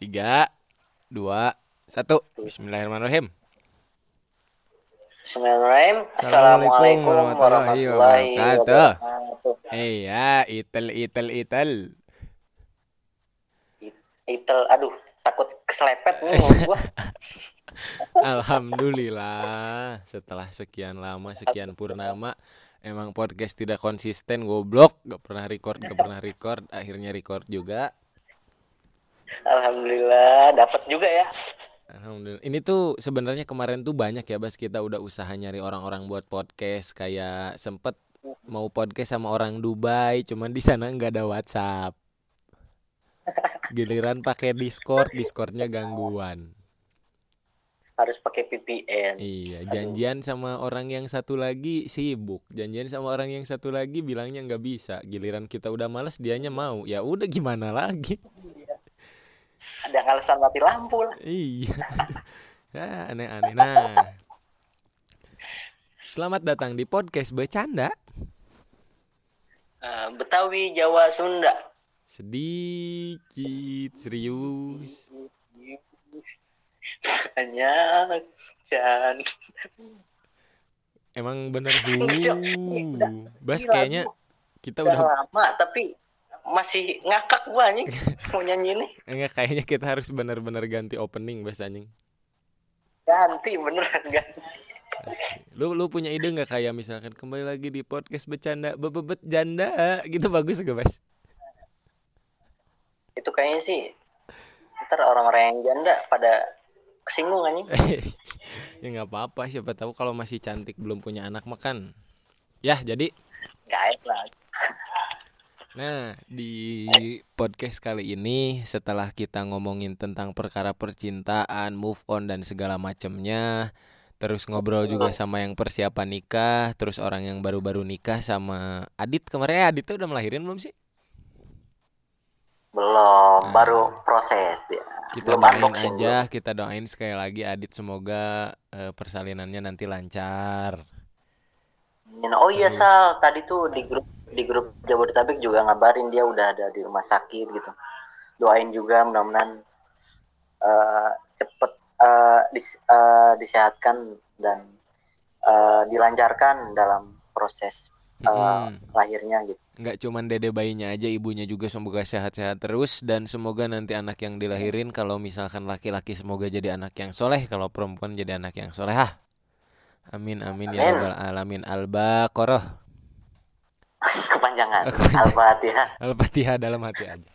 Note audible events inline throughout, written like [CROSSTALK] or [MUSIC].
Tiga, dua, satu. Bismillahirrahmanirrahim. Bismillahirrahmanirrahim. Assalamualaikum warahmatullahi wabarakatuh. Iya, itel itel itel. Itel, aduh, takut keselepet nih [LAUGHS] gua. Alhamdulillah, setelah sekian lama, sekian purnama, emang podcast tidak konsisten, goblok, gak pernah record, gak pernah record, akhirnya record juga. Alhamdulillah, dapat juga ya. Alhamdulillah. Ini tuh sebenarnya kemarin tuh banyak ya Bas kita udah usaha nyari orang-orang buat podcast kayak sempet mau podcast sama orang Dubai cuman di sana nggak ada WhatsApp. Giliran pakai Discord, Discordnya gangguan. Harus pakai VPN. Iya, janjian sama orang yang satu lagi sibuk. Janjian sama orang yang satu lagi bilangnya nggak bisa. Giliran kita udah males dianya mau. Ya udah gimana lagi? Ada alasan mati lampu lah. Iya. Ya, aneh-aneh. Nah. Selamat datang di podcast bercanda. Eh, Betawi, Jawa, Sunda. Sedikit serius. Banyak. Dan Emang bener [LAUGHS] hu. Bas kayaknya kita udah udah lama tapi masih ngakak gua anjing [LAUGHS] mau nyanyi nih. enggak kayaknya kita harus bener-bener ganti opening Bas anjing. Ganti beneran ganti. Lu lu punya ide nggak kayak misalkan kembali lagi di podcast bercanda bebebet janda gitu bagus gak Bas? Itu kayaknya sih ntar orang-orang yang janda pada kesinggung anjing. [LAUGHS] ya nggak apa-apa siapa tahu kalau masih cantik belum punya anak makan. Ya jadi Gaib lah. Nah, di podcast kali ini setelah kita ngomongin tentang perkara percintaan, move on dan segala macamnya, terus ngobrol juga sama yang persiapan nikah, terus orang yang baru-baru nikah sama Adit kemarin eh, Adit tuh udah melahirin belum sih? Belum, Nah. baru proses dia. Kita Belum doain aja, kita doain sekali lagi Adit semoga eh, persalinannya nanti lancar. Oh iya. Sal, tadi tuh di grup di grup Jabodetabek juga ngabarin dia udah ada di rumah sakit gitu. Doain juga mudah-mudahan eh, cepet eh, dis- eh, disehatkan dan eh, dilancarkan dalam proses eh, Mm-mm. lahirnya gitu. nggak cuman dede bayinya aja ibunya juga semoga sehat-sehat terus dan semoga nanti anak yang dilahirin kalau misalkan laki-laki semoga jadi anak yang soleh kalau perempuan jadi anak yang solehah amin amin ya Amin. rabbal alamin al-baqarah Kepanjangan. [LAUGHS] [LAUGHS] Kepanjangan. Al-Fatihah. al-fatihah dalam hati aja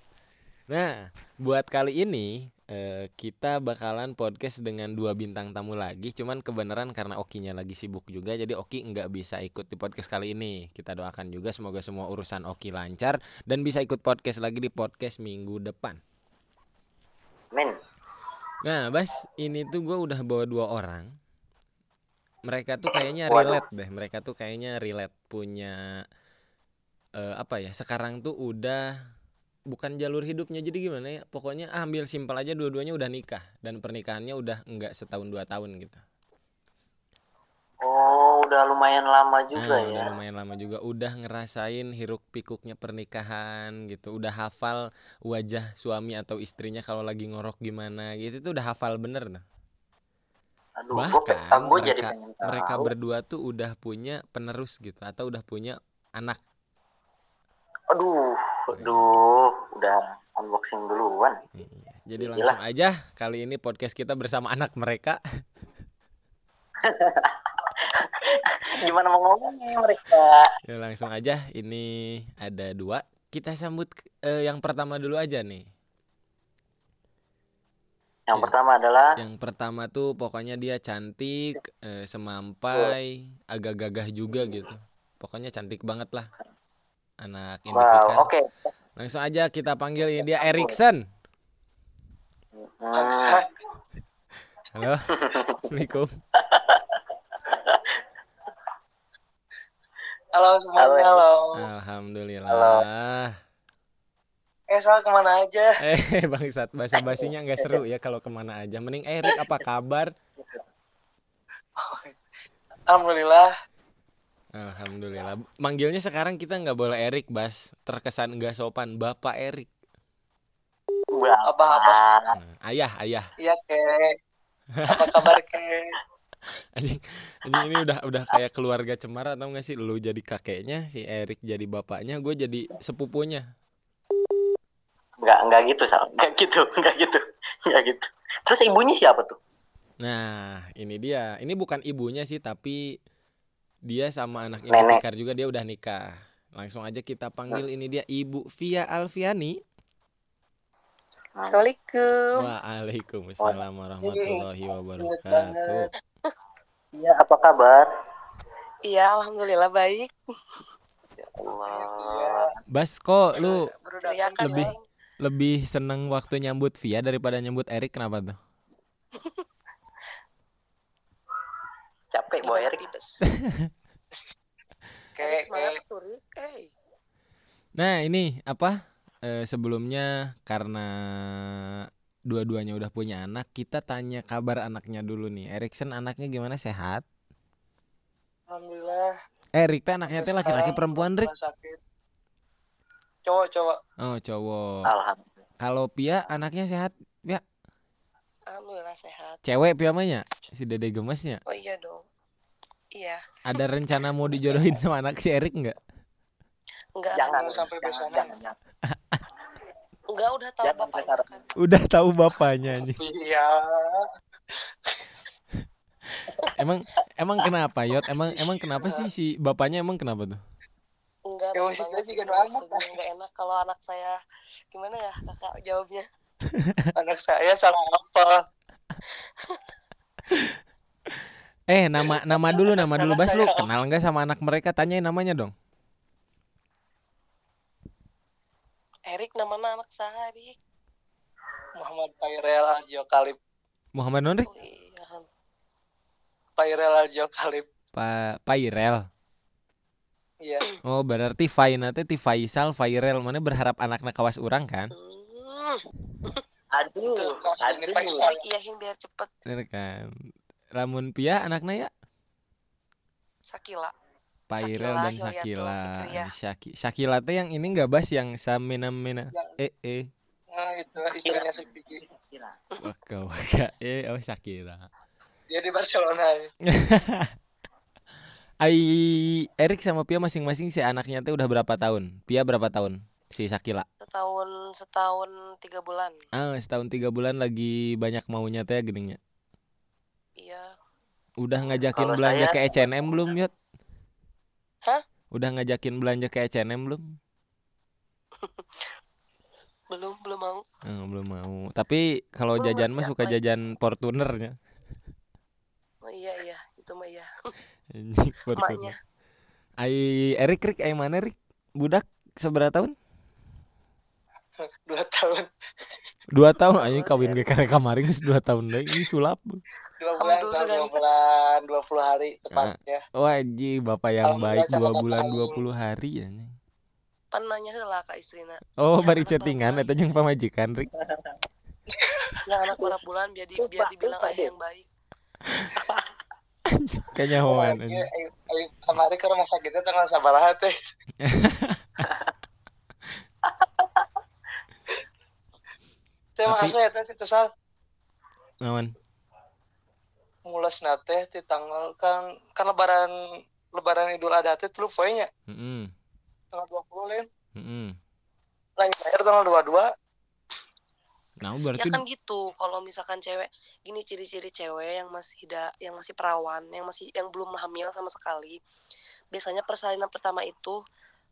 nah buat kali ini eh, kita bakalan podcast dengan dua bintang tamu lagi cuman kebenaran karena Okinya lagi sibuk juga jadi Oki nggak bisa ikut di podcast kali ini kita doakan juga semoga semua urusan Oki lancar dan bisa ikut podcast lagi di podcast minggu depan Amin. Nah, Bas, ini tuh gue udah bawa dua orang. Mereka tuh kayaknya relate deh. Mereka tuh kayaknya relate punya eh, apa ya? Sekarang tuh udah bukan jalur hidupnya jadi gimana ya? Pokoknya ah, ambil simpel aja dua-duanya udah nikah dan pernikahannya udah enggak setahun dua tahun gitu. Oh, udah lumayan lama juga Nah, ya. udah lumayan lama juga udah ngerasain hiruk pikuknya pernikahan gitu. Udah hafal wajah suami atau istrinya kalau lagi ngorok gimana gitu. Itu udah hafal bener tuh. Aduh, bahkan jadi mereka tahu. mereka berdua tuh udah punya penerus gitu atau udah punya anak Aduh, aduh, udah unboxing duluan. Iya. jadi Gila. langsung aja kali ini podcast kita bersama anak mereka [LAUGHS] Gimana mau ngomongnya mereka? ya langsung aja ini ada dua kita sambut eh, yang pertama dulu aja nih Yang Ya. pertama adalah yang pertama tuh pokoknya dia cantik eh, semampai agak gagah juga gitu pokoknya cantik banget lah anak wow, indivikan oke. langsung aja kita panggil ini dia Erikson halo assalamualaikum Halo Halo. semuanya, halo. Alhamdulillah. Eh, soal ke mana aja? Eh [LAUGHS] bangsat bahasa basinya nggak seru ya kalau ke mana aja. Mending Erik apa kabar? Alhamdulillah. Alhamdulillah. Manggilnya sekarang kita nggak boleh Erik, Bas. Terkesan nggak sopan. Bapak Erik. Abah-abah. Nah, ayah ayah Iya kek. Apa kabar kek? [LAUGHS] anjing anjing ini udah udah kayak keluarga cemara tau gak sih lu jadi kakeknya si Erik jadi bapaknya gue jadi sepupunya Enggak, enggak gitu, Sal. Enggak gitu, enggak gitu. Enggak gitu. Terus ibunya siapa tuh? nah ini dia ini bukan ibunya sih tapi dia sama anak ini. Fikar juga dia udah nikah langsung aja kita panggil ini dia Ibu Via Alfiani Assalamualaikum. Waalaikumsalam warahmatullahi wabarakatuh [LAUGHS] Iya, apa kabar? Iya, alhamdulillah baik. Allah. Bas kok lu Lebih- lebih seneng waktu nyambut Via daripada nyambut Erik kenapa tuh Capek, Boy [LAUGHS] Erik. Semangat tuh. Eh, Nah ini apa Eh, sebelumnya karena dua-duanya udah punya anak kita tanya kabar anaknya dulu nih Erikson anaknya gimana sehat Alhamdulillah. Erik teh anaknya teh laki-laki perempuan Rik. Cowok, cowok. oh cowok Alhamdulillah. kalau Pia anaknya sehat ya alhamdulillah sehat. cewek Pia mahnya si dede gemesnya? Oh iya dong. Iya, ada rencana mau dijodohin sama anak si Erik nggak? Enggak Jangan. Jangan sampai jangan, jangan, jangan. enggak udah tahu Jangan bapaknya besar. kan. udah tahu bapaknya nih Iya. emang emang kenapa Yot? Emang emang kenapa sih si bapaknya? Emang kenapa tuh? Enggak Ya, juga gitu enggak enak kalau anak saya. Gimana ya kakak jawabnya Anak saya salah apa? [LAUGHS] eh nama nama dulu nama dulu Bas lu kenal nggak sama anak mereka tanyain namanya dong Erik namanya anak saya Erik Muhammad Pairel Aljo Kalib. Muhammad Nonrik oh, iya. Pairel Aljo Kalib. Pak Pairel Iya. Oh berarti Fai nanti ti Faisal Fairel mana berharap anaknya kawas orang kan? hmm. Aduh, aduh. Erik iyahin biar cepet Bener kan? Ramun Pia anaknya ya Sakila Pairel Sakila, dan Sakila. Syaki Sakila teh yang ini nggak bas yang samena mena. Eh eh. Nah, itu istrinya. Waka waka. Eh oh Sakila. Dia di Barcelona. [LAUGHS] Ai Erik sama Pia masing-masing si anaknya teh udah berapa tahun? Pia berapa tahun? Si Sakila. setahun setahun tiga bulan Ah setahun tiga bulan lagi banyak maunya teh geningnya. iya Udah ngajakin Kalau belanja saya- ke H&M belum Yot? Hah? Udah ngajakin belanja ke H&M belum? [LAUGHS] belum belum mau Eh, belum mau. Tapi kalau jajan mah suka jajan Fortunernya. oh iya iya itu mah iya [LAUGHS] emaknya Ai Erik Rik ai mana Rik? Budak seberapa tahun? [LAUGHS] Dua tahun. Dua tahun anjing kawin ge karek kemarin geus dua tahun deui ini sulap. Dua bulan, Kak, dua bulan, dua puluh hari tepatnya. Wajib bapak yang baik dua bulan kakak 20 hari anjing. pan nanya heula ka istrina Oh, Ya, bari chattingan eta jeung pamajikan Rik. [LAUGHS] yang anak berapa bulan biar di, biar dibilang ayah yang baik [LAUGHS] ayo- ayo Kemarin ke rumah sakitnya tanggal sabaraha teh. Teh Tapi- ya teh situ sal Naon? mules nate di tanggal kan kan lebaran lebaran Idul Adha teh telu poinnya Heeh. tanggal 20 lain. Heeh. Lain lahir tanggal 22. Nah, ya berarti kan gitu kalau misalkan cewek gini ciri-ciri cewek yang masih da, yang masih perawan yang masih yang belum hamil sama sekali biasanya persalinan pertama itu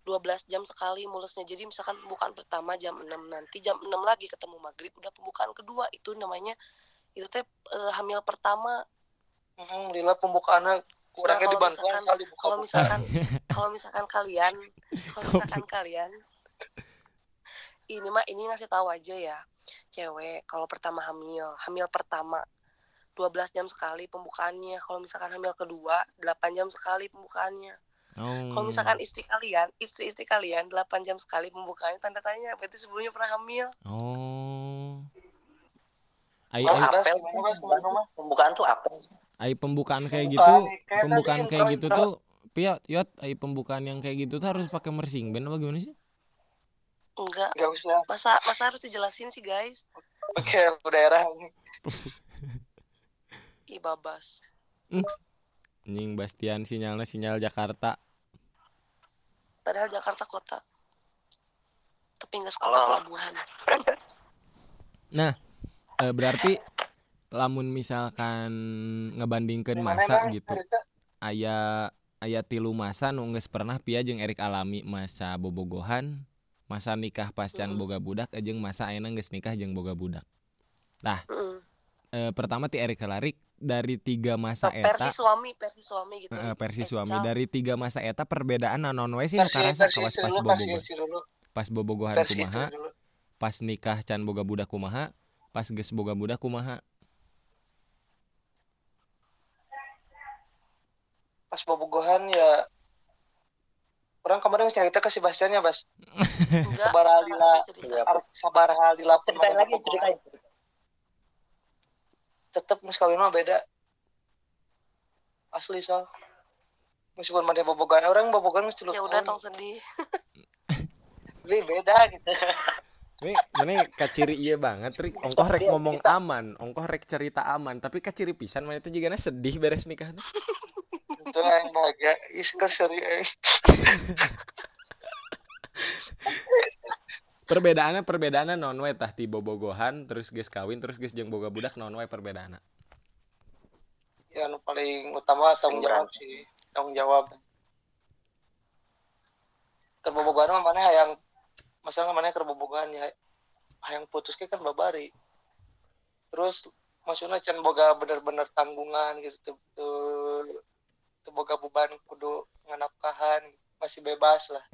12 jam sekali mulusnya. Jadi misalkan pembukaan pertama jam 6 nanti jam 6 lagi ketemu maghrib udah pembukaan kedua. Itu namanya itu teh eh, hamil pertama. Hmm, lila pembukaannya kurangnya dibantuan misalkan- kali buka kalau misalkan kalau misalkan kalian kalau misalkan kalian ini mah ini ngasih tahu aja ya cewek kalau pertama hamil hamil pertama 12 jam sekali pembukaannya. Kalau misalkan hamil kedua 8 jam sekali pembukaannya Oh. kalau misalkan istri kalian istri-istri kalian 8 jam sekali pembukaannya tanda tanya berarti sebelumnya pernah hamil Oh. Ai Oh, ai, apel pembukaan rumah. Pembukaan tuh apel. ai pembukaan kayak gitu, pembukaan kayak gitu tuh Pia, yot, ai pembukaan yang kayak gitu tuh harus pakai mersing band apa gimana sih? enggak Gak usah. masa masa harus dijelasin sih guys Oke, daerah. [LAUGHS] ih babas Anjing Bastian sinyalnya sinyal Jakarta. padahal Jakarta kota tapi nggak Halo. sekota pelabuhan Nah, eh, berarti lamun misalkan ngebandingkeun masa gitu. Aya aya tilu masa nu geus pernah pia jeung Erik alami masa bobogohan, masa nikah pascan Mm. boga budak eh, jeung masa ayeuna geus nikah jeung boga budak. Mm. Eh, pertama ti Erik Larik dari tiga masa versi eta suami versi suami gitu eh, versi Eh, suami Cal. dari tiga masa eta perbedaan naon wae sih nu karasa kawas pas bobogohan. Pas bobogohan kumaha, pas nikah can boga budak kumaha, pas geus boga budak kumaha. Pas bobogohan ya orang kemarin cerita ke si Bastian ya Bas [LAUGHS] Sabar sekarang Alila. harus cerita. Arep sabar hal di lapun Ceritain lagi, ceritain. Tetep mus kawin mah beda. Asli soal meskipun mana bobogan orang bobogan geus tilu ya udah tong sedih. [LAUGHS] Tapi beda gitu. Nih, mana kaciri iya banget, Rik. Ongkoh rek ngomong aman, ongkoh rek cerita aman, tapi kaciri pisan mana itu juga sedih beres nikah. itu yang bahagia. Iskar seri. [LAUGHS] Perbedaannya perbedaannya non wae tah ti bobogohan terus geus kawin terus geus jeung boga budak non wae perbedaanna. ya anu paling utama tanggung jawab sih tanggung jawab. Kerbobogan mah mana yang masalah mana kerbobogan ya yang putus kan babari. Terus maksudnya can boga bener-bener tanggungan gitu tuh boga beban kudu nganapkahan masih bebas lah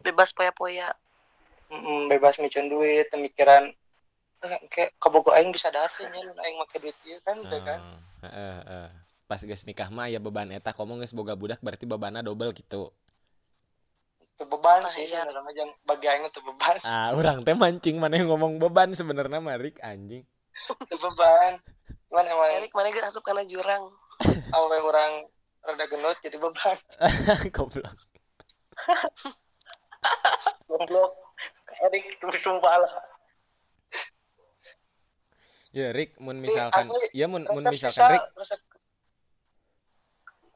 bebas poya-poya Mm, bebas micun duit pemikiran eh, kayak kebogo aing bisa datang ya lu aing make duit dia kan udah kan Hmm, heeh, heeh. Pas geus nikah mah ya beban eta komo geus boga budak berarti bebanna double gitu. itu beban sih iya. sebenarnya jangan bagi aing itu beban [LAUGHS] Ah, orang teh mancing mana yang ngomong beban sebenarnya Marik anjing. itu beban cuman emang Erik mana gak asup karena jurang awe orang rada genut jadi beban [LAUGHS] Goblok. [LAUGHS] Goblok. Erik sumpah lah. Ya Rik, mun misalkan ya mun mun misalkan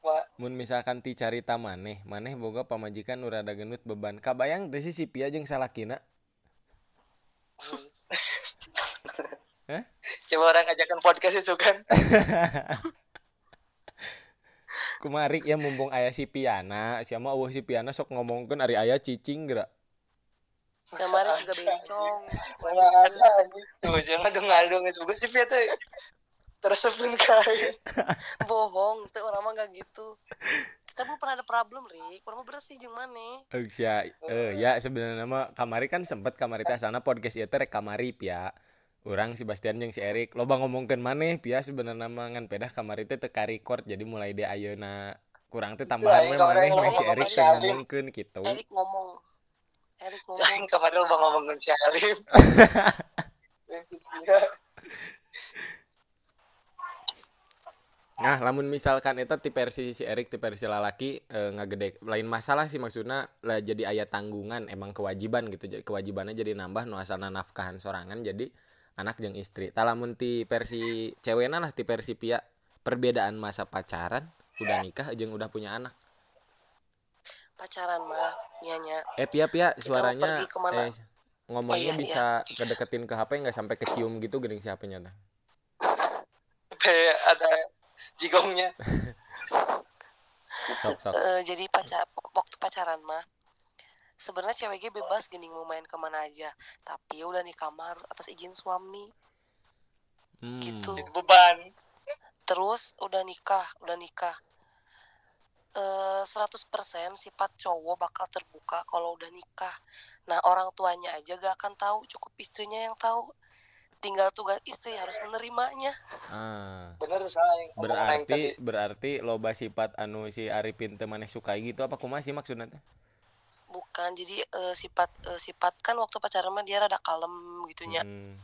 Wah, mun misalkan ti carita maneh, maneh boga pamajikan nu rada genut beban. Kabayang teh si Sipia jeung salakina. coba orang ajakan podcast itu kan [LAUGHS] Kumarik ya mumpung aya si Piana, siapa eueuh si Piana sok ngomongkeun ari aya cicing geura. kemarin juga bencong. Wah, ada gitu jangan ngadu itu gue sih tuh tersebut kayak [LAUGHS] bohong tuh orang mah gak gitu. Kita belum pernah ada problem Rik. Orang mah bersih jeung mana Eh sia eh ya sebenarnya mah kamari kan sempet kamari teh asalna podcast ieu teh rek kamari pia. Urang si Bastian jeung si Erik loba ngomongkeun maneh pia sebenarnya mah ngan pedah kamari teh teu ka record jadi mulai dia ayeuna kurang teh tambahan we kalau maneh yang si Erik teh si ngomongkeun gitu. Erik ngomong. Erik [LAUGHS] ngomong. Yang kemarin lo ngomongin si Alif Iya. [LAUGHS] Nah, lamun misalkan eta ti versi si Erik ti versi lalaki eh, ngagede lain masalah sih maksudnya lah jadi aya tanggungan emang kewajiban gitu. Jadi kewajibannya jadi nambah nu asalna nafkahan sorangan jadi anak jeung istri. Tah lamun ti versi cewekna lah ti versi pia perbedaan masa pacaran udah nikah jeung udah punya anak. pacaran mah nyanya Eh pia pia suaranya eh ngomongnya Oh, iya, bisa kedeketin ke HP nggak sampai kecium gitu geuning si HP-nya. Kayak ada jigongnya [LAUGHS] Sok sok. Eh, jadi pacar waktu pacaran mah sebenarnya ceweknya bebas gini mau main ke mana aja tapi udah di kamar atas izin suami Hmm. gitu. jadi beban terus udah nikah udah nikah eh 100% sifat cowok bakal terbuka kalau udah nikah nah orang tuanya aja gak akan tahu cukup istrinya yang tahu tinggal tugas istri harus menerimanya Ah. bener tadi. berarti berarti loba sifat anu si Arifin teh maneh sukai gitu apa kumaha sih maksudnya? Bukan jadi eh, sifat eh, sifat kan waktu pacaran mah dia rada kalem gitunya. Hmm.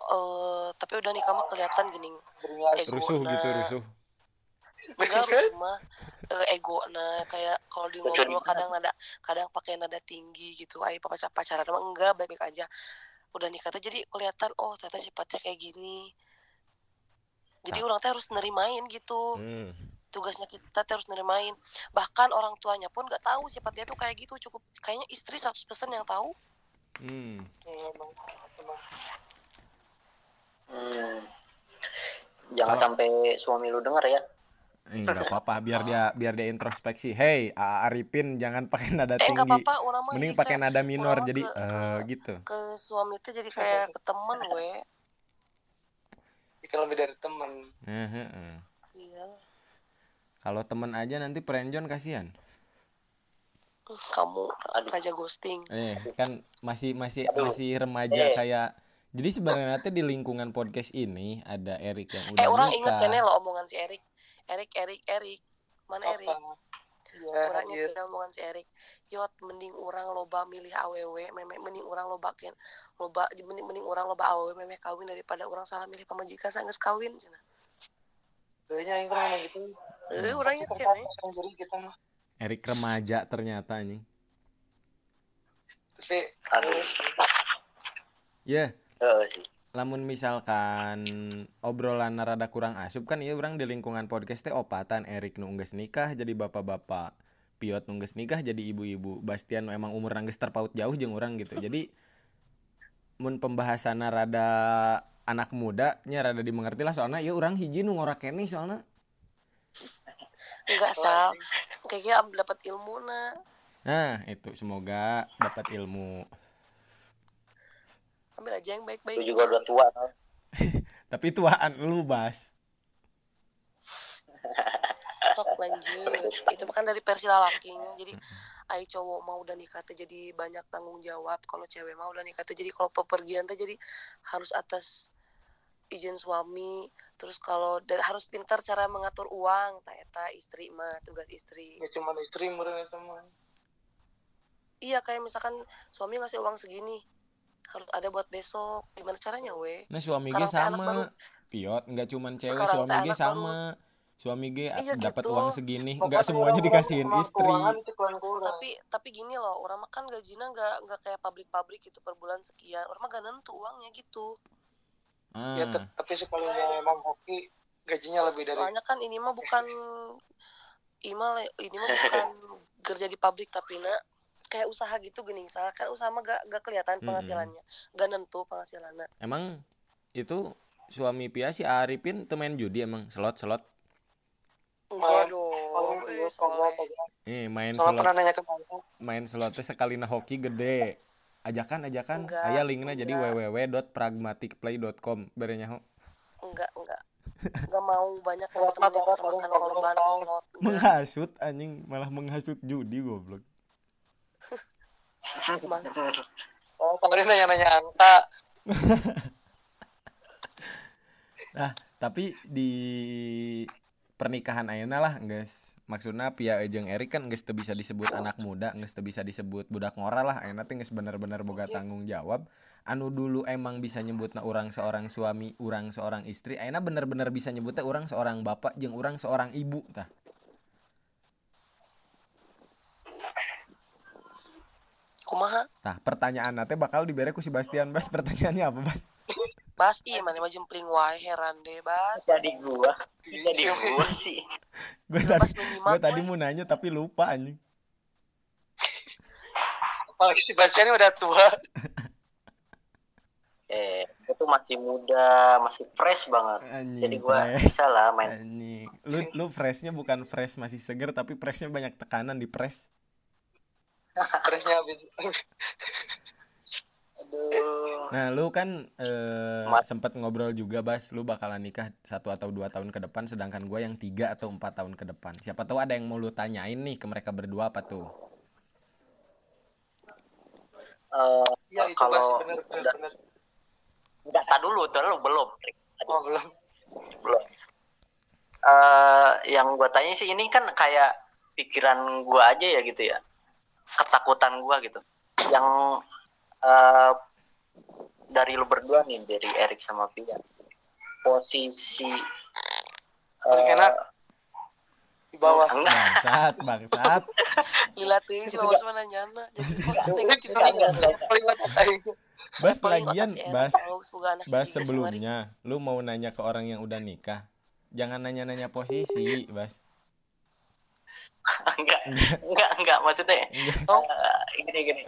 eh tapi udah nikah mah kelihatan gini rusuh gitu rusuh. Enggak [LAUGHS] rumah eh, ego nah kayak kalau di ngobrol kadang nada kadang pakai nada tinggi gitu. Ayo pacar pacaran emang enggak baik baik aja. Udah nikah tuh jadi kelihatan oh ternyata sifatnya kayak gini. Jadi orang teh harus nerimain gitu. Hmm. Tugasnya kita teh harus nerimain bahkan orang tuanya pun nggak tahu sifat dia tuh kayak gitu cukup kayaknya istri 100% yang tahu Hmm. Iya, emang emang Hmm. Jangan Kalau- sampai suami lu denger ya. Eh, nggak apa-apa biar dia biar dia introspeksi. Hey, Arifin jangan pakai nada eh tinggi. orang mah Mending jadi pakai nada minor jadi ke- eh gitu. ke suami itu jadi kayak ke temen we jika lebih dari teman Eh, heeh. iya Kalau temen aja nanti friendzone kasihan. Uh, kamu Aduh. raja ghosting. Eh, kan masih masih Aduh. masih remaja Eh. kayak jadi sebenarnya tuh di lingkungan podcast ini ada Erik yang udah eh orang inget kan ya lo omongan si Erik Erik Erik Erik mana Erik iya orang inget omongan si Erik yot mending orang loba milih aww meme mending orang loba ken loba mending, mending orang loba aww meme kawin daripada orang salah milih pamajikan saya kawin cina. Kayaknya yang ngomong gitu eh orang inget kita jadi kita mah. Erik remaja ternyata anjing. tapi Aduh. Ya, Heeh sih. lamun misalkan obrolan rada kurang asup kan iya orang di lingkungan podcast teh opatan. Erik nungges nikah jadi bapak-bapak. Piot nungges nikah jadi ibu-ibu. Bastian nu emang umur nangges terpaut jauh jeung orang gitu. Jadi mun pembahasan rada anak muda nya rada dimengerti lah. Soalnya ya orang hiji nu ngorakeni soalnya enggak sal. kayaknya am- dapat ilmu na nah itu. Semoga dapat ilmu. Ambil aja yang Lu baik-baik juga udah tua. [LAUGHS] tapi tuaan lu bas. Sok lanjut itu kan dari versi lalakinya. Jadi ai cowok mau udah nikah tuh jadi banyak tanggung jawab. Kalau cewek mau udah nikah tuh jadi kalau pepergian tuh jadi harus atas izin suami terus kalau dan harus pintar cara mengatur uang tak eta istri mah tugas istri. Ya cuma istri meureun itu mah. Iya kayak misalkan suami ngasih uang segini harus ada buat besok. Gimana caranya we? Nah suami anak sama. baru. Piot nggak cuman cewek suami anak sama. suami ge Iya dapat gitu. uang segini nggak semuanya dikasihin istri. tapi tapi gini loh orang mah kan gajinya nggak nggak kayak pabrik-pabrik gitu per bulan sekian. Orang mah gak nentu uangnya gitu ya ah. tet- tapi sekalinya emang hoki gajinya lebih dari soalnya kan ini mah bukan imal ini mah bukan [LAUGHS] kerja di pabrik tapi nak. Kayak usaha gitu gini. Misalkan usaha mah gak, gak kelihatan penghasilannya. Gak nentu penghasilannya emang itu suami Pia si Arifin main judi emang? Slot slot? Oh, eh, iya, eh main Soalnya pernah slot nanya ke main slotnya sekali nah hoki gede ajakan ajakan. Enggak, aya linknya jadi enggak. www.pragmaticplay.com berenya ho. Enggak enggak. Enggak mau banyak korban slot. Enggak. Menghasut anjing. Malah menghasut judi goblok. [LAUGHS] Oh kemarin nanya-nanya angka [LAUGHS] Nah, tapi di pernikahan ayeuna lah guys maksudnya Pia jeung Erik kan teu bisa disebut anak muda teu bisa disebut budak ngora lah. Ayeuna teh geus bener-bener boga tanggung jawab. Anu dulu emang bisa nyebutna orang seorang suami orang seorang istri ayeuna bener-bener bisa nyebutnya orang seorang bapak jeung orang seorang ibu tah. Kumaha? Tah pertanyaan teh bakal dibere ku si Bastian Bas. Pertanyaannya apa Bas [LAUGHS] bas iya mana mah jempling wae heran deh bas Jadi gua. Jadi gua sih. gue Bas tadi gue tadi mau nanya tapi lupa anjing [LAUGHS] apalagi si Bastian ini udah tua [LAUGHS] Eh, itu masih muda, masih fresh banget. anjing Jadi gua fresh. bisa lah main. Anjing. Lu lu freshnya bukan fresh masih seger tapi freshnya banyak tekanan di press. Presnya habis [LAUGHS] Aduh. Nah, lu kan eh, Mas. sempet ngobrol juga, Bas. Lu bakalan nikah satu atau dua tahun ke depan, sedangkan gue yang tiga atau empat tahun ke depan. Siapa tahu ada yang mau lu tanyain nih ke mereka berdua apa tuh? Eh, Iya itu kalau Bas bener bener udah- bener Enggak, tak dulu, dulu belum. oh belum belum. Eh, yang gua tanya sih ini kan kayak pikiran gua aja ya gitu ya. Ketakutan gua gitu. Yang eh, dari lu berdua nih, dari Erik sama Pia. Posisi Paling eh, enak. bawah enggak bangsat bangsat Lila teuing si Mama mana nyana. Jadi bas lagian bas Bas sebelumnya, lu mau nanya ke orang yang udah nikah, jangan nanya-nanya posisi, Bas. [LAUGHS] enggak enggak enggak maksudnya Oh. eh, gini gini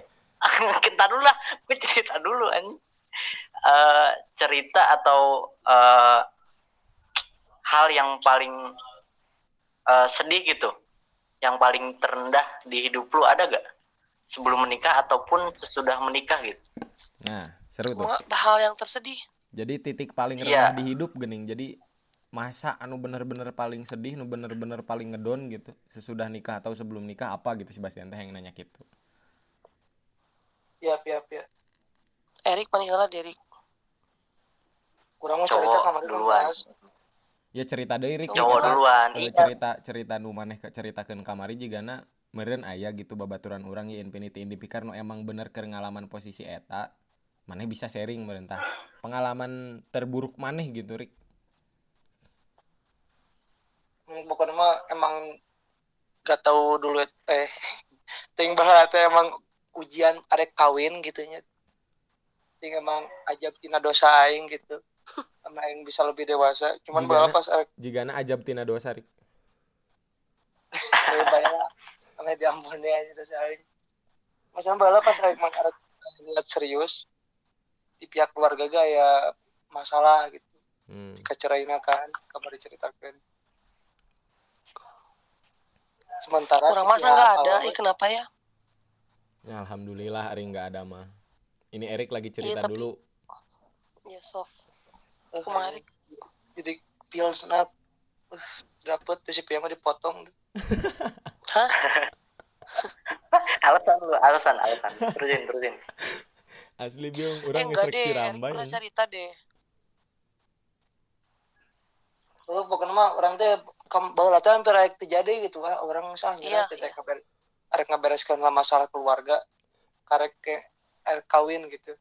kita dulu lah gue cerita dulu an Eh, cerita atau eh, hal yang paling eh, sedih gitu yang paling terendah di hidup lu ada gak sebelum menikah ataupun sesudah menikah gitu Nah, seru tuh. Semua hal yang tersedih. Jadi titik paling Iya. rendah di hidup gening. Jadi masa anu bener-bener paling sedih, nu bener-bener paling ngedon gitu. Sesudah nikah atau sebelum nikah apa gitu si Bastian teh yang nanya gitu. Ya ya ya Erik mana heula Erik. kurang mau cerita kamar duluan. Ya cerita deui Rik. cowok Eta, duluan iya cerita cerita nu maneh ke ceritakeun kamari jigana meureun aya gitu babaturan urang ya Infinity Indipikar nu emang bener keur ngalaman posisi eta. Maneh bisa sharing meureun tah. Pengalaman terburuk maneh gitu Rik. pokoknya mah emang gak tahu dulu eh [LAUGHS] ting bahala teh emang ujian arek kawin gitu nya. Ting emang ajab tina dosa aing gitu. Karena aing bisa lebih dewasa. Cuman bahala pas arek Jigana ajab tina dosa Rik. lebih banyak karena diampuni aja dosa aing. Macam bahala pas arek mang arek lihat serius? Di pihak keluarga gak ya masalah gitu. Hmm. kecerain kan kamar diceritakan. Sementara Orang masa nggak ada, eh kenapa ya? Ya, alhamdulillah hari nggak ada mah. Ini Erik lagi cerita Iya, tapi- dulu. Ya soft. Eh, Kemarin. jadi pil snap uh, dapet tuh si piyama dipotong [LAUGHS] Hah? [LAUGHS] alasan lu alasan alasan terusin terusin Asli biung, Eh orang enggak ngesrek deh, Erik Cirambay. pernah cerita deh. oh pokoknya mah orang teh kam bawa hampir aek terjadi gitu kan orang Iya, misalnya teh iya. kabar arek ngabereskeun lah masalah keluarga karek ke arek kawin gitu.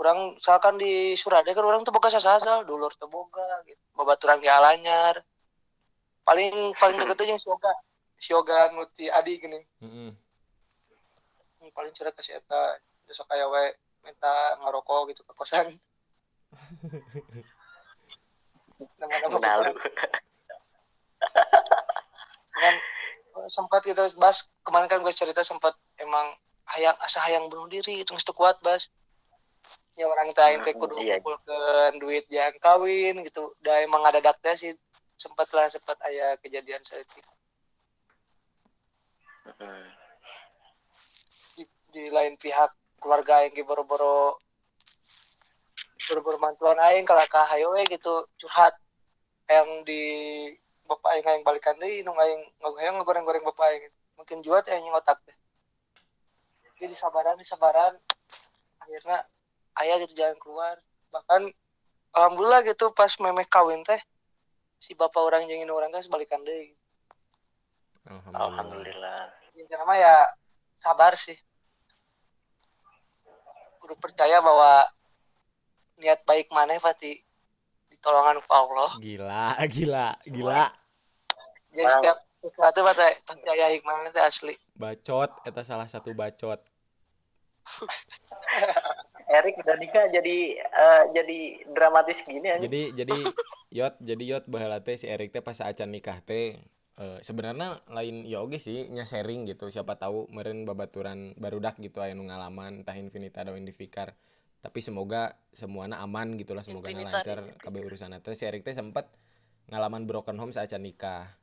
Orang misalkan di Surade kan orang tuh boga sasasal dulur teh boga gitu babaturan ge alanyar. Paling paling deket aja si Yoga si Yoga nuti adi gini. Yang paling cerita kasih eta besok kayak we minta ngerokok gitu ke kosan. [LAUGHS] Nama-nama kan sempat kita bahas kemarin kan gue cerita sempat emang hayang asa hayang bunuh diri itu nggak kuat bas. Ya orang kita yang teh kudu Iya. ngumpulkeun duit yang kawin gitu. Udah emang ada daknya sih. Sempat lah sempat aya kejadian saat itu. Hmm. di, di lain pihak keluarga yang boro-boro boro-boro mantuan aing kalau ka hayo we gitu. Curhat. Yang di bapak aing yang balikan deui nu aing ngagoreng ngagoreng bapak aing mungkin juat ya yang otak teh jadi sabaran sabaran akhirnya ayah gitu jalan keluar. Bahkan alhamdulillah gitu pas memeh kawin teh si bapak orang jeung indung orang teh balikan deui Alhamdulillah. alhamdulillah. Intinya mah ya sabar sih. Kudu percaya bahwa niat baik mana pasti ditolongan ku Allah. Gila, [LAUGHS] gila, gila. jadi tiap sesuatu pasti percaya hikmahnya itu asli. Bacot, eta salah satu bacot. [LAUGHS] Erik udah nikah jadi eh, jadi dramatis gini aja Jadi jadi [LAUGHS] yot jadi yot baheula teh si Erik teh pas acan nikah teh. Eh, sebenarnya lain ya oge sih nya sharing gitu. Siapa tahu meren babaturan barudak gitu aya nu ngalaman entah Infinita atau Indifikar tapi semoga semuanya aman gitulah semoga Infinita, lancar kabeh urusan teh si Erik teh sempat ngalaman broken home saat nikah.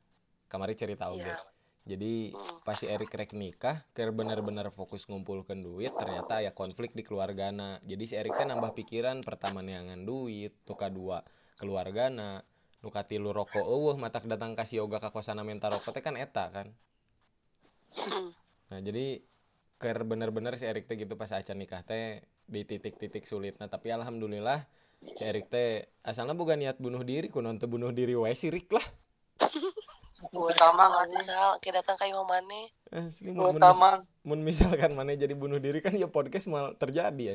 Kamari cerita oge. Iya. jadi Hmm. pas si Erik rek nikah keur bener-bener fokus ngumpulkan duit ternyata ya konflik di keluargana. Jadi si Erik teh nambah pikiran pertama neangan duit nu kadua keluargana nu katilu rokok eueuh matak datang kasih yoga ka kosana minta rokok teh kan eta kan. Nah jadi keur bener-bener si Erik teh gitu pas acan nikah teh di titik-titik sulitna tapi alhamdulillah si Erik teh asalna boga niat bunuh diri kunaon teu bunuh diri wae si Rik lah utama Kalau kan misal kayak datang imam mana? asli mis- utama mun misalkan mana jadi bunuh diri kan ya podcast mal terjadi ya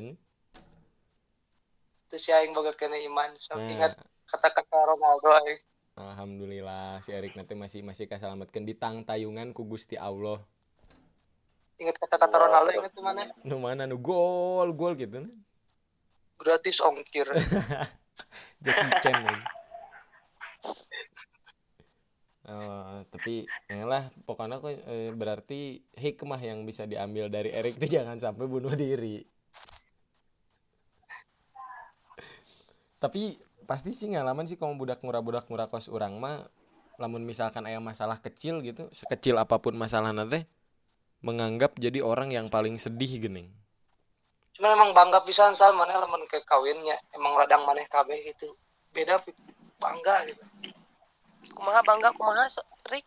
itu si aing boga kena iman so Nah. ingat kata-kata Ronaldo aing Alhamdulillah si Erik nanti masih masih kasalametkeun di tang tayungan ku Gusti Allah. Ingat kata-kata Ronaldo ingat tuh mana Nu mana nu gol gol gitu nah. gratis ongkir [LAUGHS] Jackie Chan lagi. Oh, tapi lah pokoknya kok eh, berarti hikmah yang bisa diambil dari Erik itu [LAUGHS] jangan sampai bunuh diri. Tapi pasti sih ngalaman sih kamu budak murah budak murah kos orang mah lamun misalkan ada masalah kecil gitu sekecil apa pun masalah nanti menganggap jadi orang yang paling sedih gening cuman emang bangga pisan sal. Mana lamun ke kawinnya emang radang maneh kabeh gitu. Beda bangga gitu. Kumaha bangga kumaha Rik?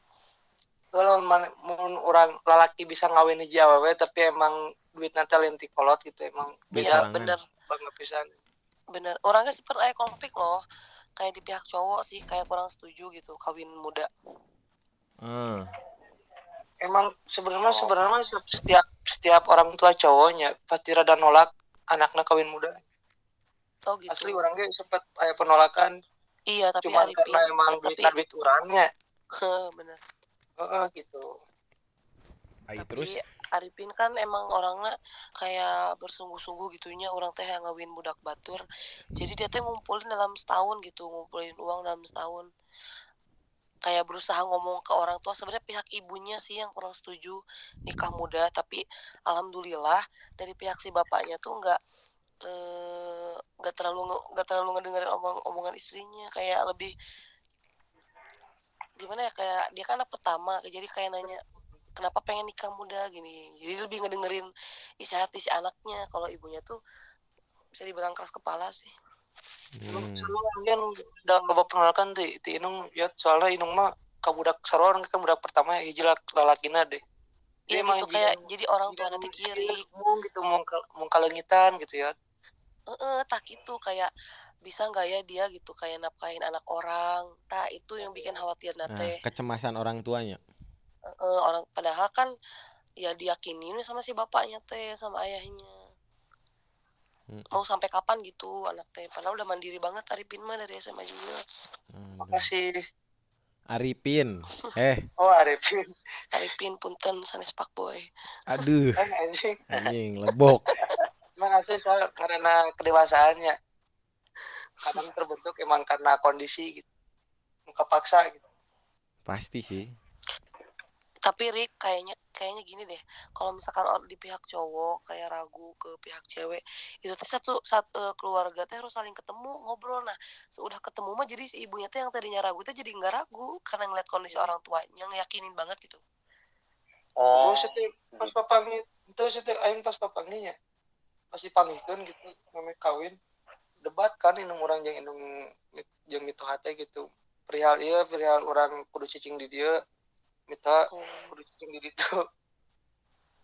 Kalau mana mun orang lalaki bisa ngawin hiji awewe tapi emang duit nanti lenti kolot gitu emang beda sorangan. bener. Bangga pisan. Bener. Orangnya seperti aya konflik loh. Kayak di pihak cowok sih kayak kurang setuju gitu kawin muda. Ah emang sebenarnya sebenarnya setiap setiap orang tua cowoknya pasti rada nolak anaknya kawin muda. Oh gitu. Asli orangnya sempat ada penolakan. Iya tapi cuma Arifin karena emang eh, tapi duit orangnya bener. Heeh, gitu. Tapi terus? Arifin kan emang orangnya kayak bersungguh-sungguh gitunya. Orang teh yang ngawin budak batur. Jadi dia teh ngumpulin dalam setahun gitu ngumpulin uang dalam setahun kayak berusaha ngomong ke orang tua sebenarnya pihak ibunya sih yang kurang setuju nikah muda tapi alhamdulillah dari pihak si bapaknya tuh nggak eh, nggak terlalu nggak terlalu ngedengerin omong omongan istrinya kayak lebih gimana ya kayak dia kan anak pertama jadi kayak nanya kenapa pengen nikah muda? gini. Jadi lebih ngedengerin isi hati si anaknya kalau ibunya tuh bisa dibilang keras kepala sih hmm. lu kan udah nggak penolakan tuh ti inung ya soalnya inung mah kabudak sarorang kan budak pertama hiji lak- lalakina deh. Iya gitu kayak jadi orang tua nanti kiri. gitu mau ka- mau kalengitan gitu ya. Eh tak gitu kayak bisa nggak ya dia gitu kayak nafkahin anak orang? Tak itu yang bikin khawatir nah, nate kecemasan orang tuanya. Eh, orang padahal kan ya diyakinin sama si bapaknya teh sama ayahnya Hmm. mau sampai kapan gitu anak teh. Padahal udah mandiri banget Arifin mah dari SMA juga. Hmm, makasih Arifin. [LAUGHS] Eh. Oh Arifin. Arifin punten sanes pak boy. Aduh. [LAUGHS] Anjing. Anjing lebok. [LAUGHS] Soal karena kedewasaannya. Kadang terbentuk emang karena kondisi gitu. Muka paksa gitu. Pasti sih tapi Rick kayaknya kayaknya gini deh. Kalau misalkan di pihak cowok kayak ragu ke pihak cewek itu teh satu satu keluarga teh harus saling ketemu ngobrol. Nah sudah ketemu mah jadi si ibunya teh yang tadinya ragu teh jadi nggak ragu. Karena ngeliat kondisi orang tuanya ngeyakinin banget gitu. Oh, setiap pas papangi itu setiap aing pas papanginya. Pasti pangikeun gitu namanya kawin. Debat kan inung orang yang inung yang itu hati gitu. Perihal iya perihal orang kudu cicing di dia oh. kudu cicing di itu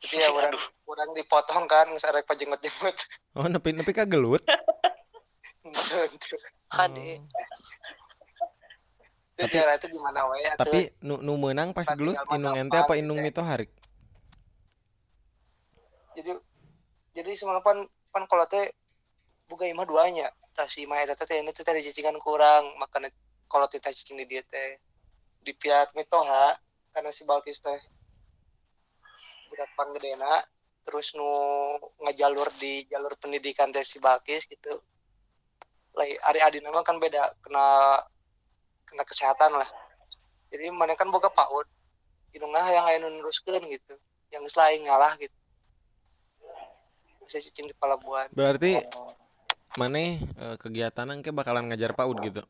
jadi ya orang orang dipotong kan nggak arek pajengot jenggot [LAUGHS] oh nepi nepi kagelut hade [LAUGHS] Terus Tapi- itu di mana wae atuh. tapi nu, nu menang pas gelut inung ente apa apa inung gitu ya. mito harik? Jadi jadi semalam pan pan kalau teh buka imah duanya. Tas si imah eta teh ini teh tadi cicingan kurang. Makanya kalau teh cicing di dia teh di pihak mitoha karena si Balkis teh budak panggedena terus nu ngajalur di jalur pendidikan teh si Balkis gitu. Lai ari adi nama kan beda kena kena kesehatan lah. Jadi mana kan boga paut hidungnya yang aya nu neruskeun gitu yang selain ngalah gitu. Bisa cicing di pelabuhan berarti maneh eh, kegiatan ke bakalan ngajar PAUD gitu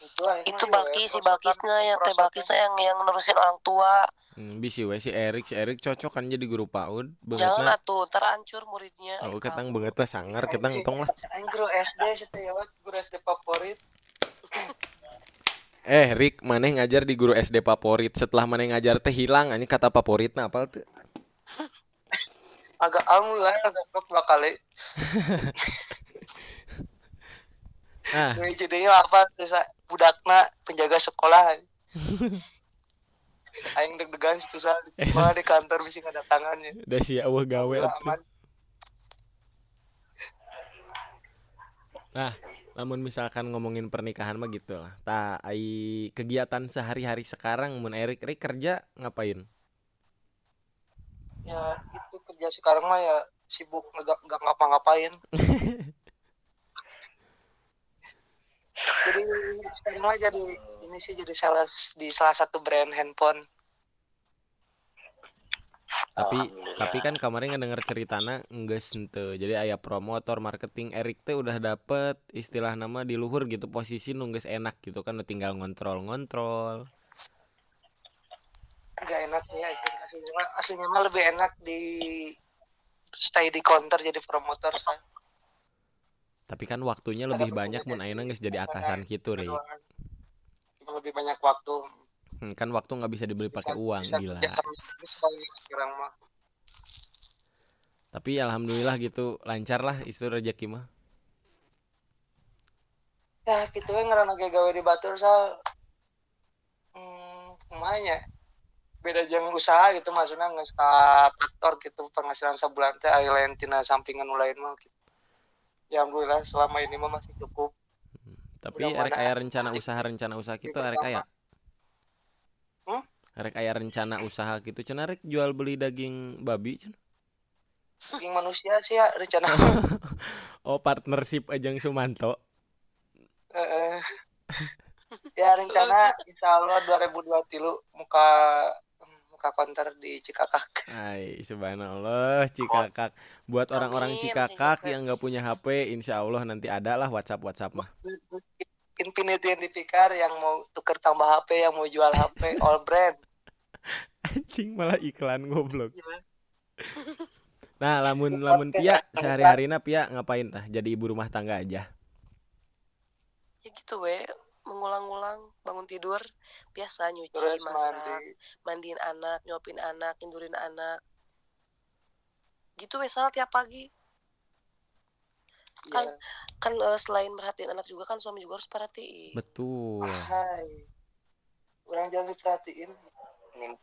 itu, lah, itu mah, Balki ya, si Balkisnya yang teh. Balkisnya yang yang nerusin orang tua. Hmm, bisi we si Erik si Erik cocok kan jadi guru PAUD jangan atuh terancur muridnya. Oh Ayo, ketang bangetna sangar ketang tong lah guru SD setiap guru SD favorit. [LAUGHS] Eh Rik maneh ngajar di guru SD favorit. Setelah maneh ngajar teh hilang ini kata favoritna apa tuh [LAUGHS] agak alhamdulillah agak klub dua kali. [LAUGHS] Ah. Ini jadinya apa terus budakna penjaga sekolah. [LAUGHS] Aing deg-degan situ saat [LAUGHS] malah di kantor bisa tangannya. Udah sih awah gawe Nah, Namun misalkan ngomongin pernikahan mah gitu lah. Tak ai kegiatan sehari-hari sekarang mun Erik Erik kerja ngapain? ya itu kerja sekarang mah ya sibuk nggak nggak ngapa-ngapain [LAUGHS] jadi sekarang jadi ini sih jadi salah di salah satu brand handphone Tapi tapi kan kemarin ngedenger ceritana enggeus henteu. Jadi aya promotor marketing Erik teh udah dapet istilah nama di luhur gitu posisi nunggus enak gitu kan tinggal ngontrol-ngontrol. nggak enak ya aslinya mah aslinya mah lebih enak di stay di counter jadi promotor saya Tapi kan waktunya lebih banyak mun ayeuna geus jadi atasan gitu, Rik. lebih banyak waktu Hmm, kan waktu nggak bisa dibeli pakai uang, Bisa gila. Tapi alhamdulillah gitu lancar lah itu rezeki mah. ya gitu we ngerana kayak gawe di batur sal hmm, ya beda jang usaha gitu maksudnya nggak kantor gitu penghasilan sebulan teh lain tina sampingan nu lain mah gitu. Ya alhamdulillah selama ini mah masih cukup Tapi aya rencana usaha rencana usaha gitu arek aya. Hmm? Aya rencana usaha gitu cenah rek jual beli daging babi cenah. daging manusia sih ya rencana [LAUGHS] Oh partnership Ajeng Sumanto. Ya rencana [LAUGHS] insya Allah 2023 muka muka konter di Cikakak Hai, subhanallah Cikakak. Buat orang-orang Cikakak Cikakak. yang nggak punya HP, insya Allah nanti ada lah WhatsApp WhatsApp mah. Infinity yang dipikar yang mau tuker tambah HP yang mau jual HP all brand [LAUGHS] Anjing malah iklan goblok. Nah, lamun lamun Pia sehari-harina Pia ngapain tah? Jadi ibu rumah tangga aja. ya gitu we mengulang-ulang bangun tidur biasa nyuci terus masak mandi. mandiin anak nyuapin anak tidurin anak. Gitu salah tiap pagi. Kan ya. kan eh, selain merhatiin anak juga kan suami juga harus perhatiin. Betul. Hai. orang jangan diperhatiin. Nim-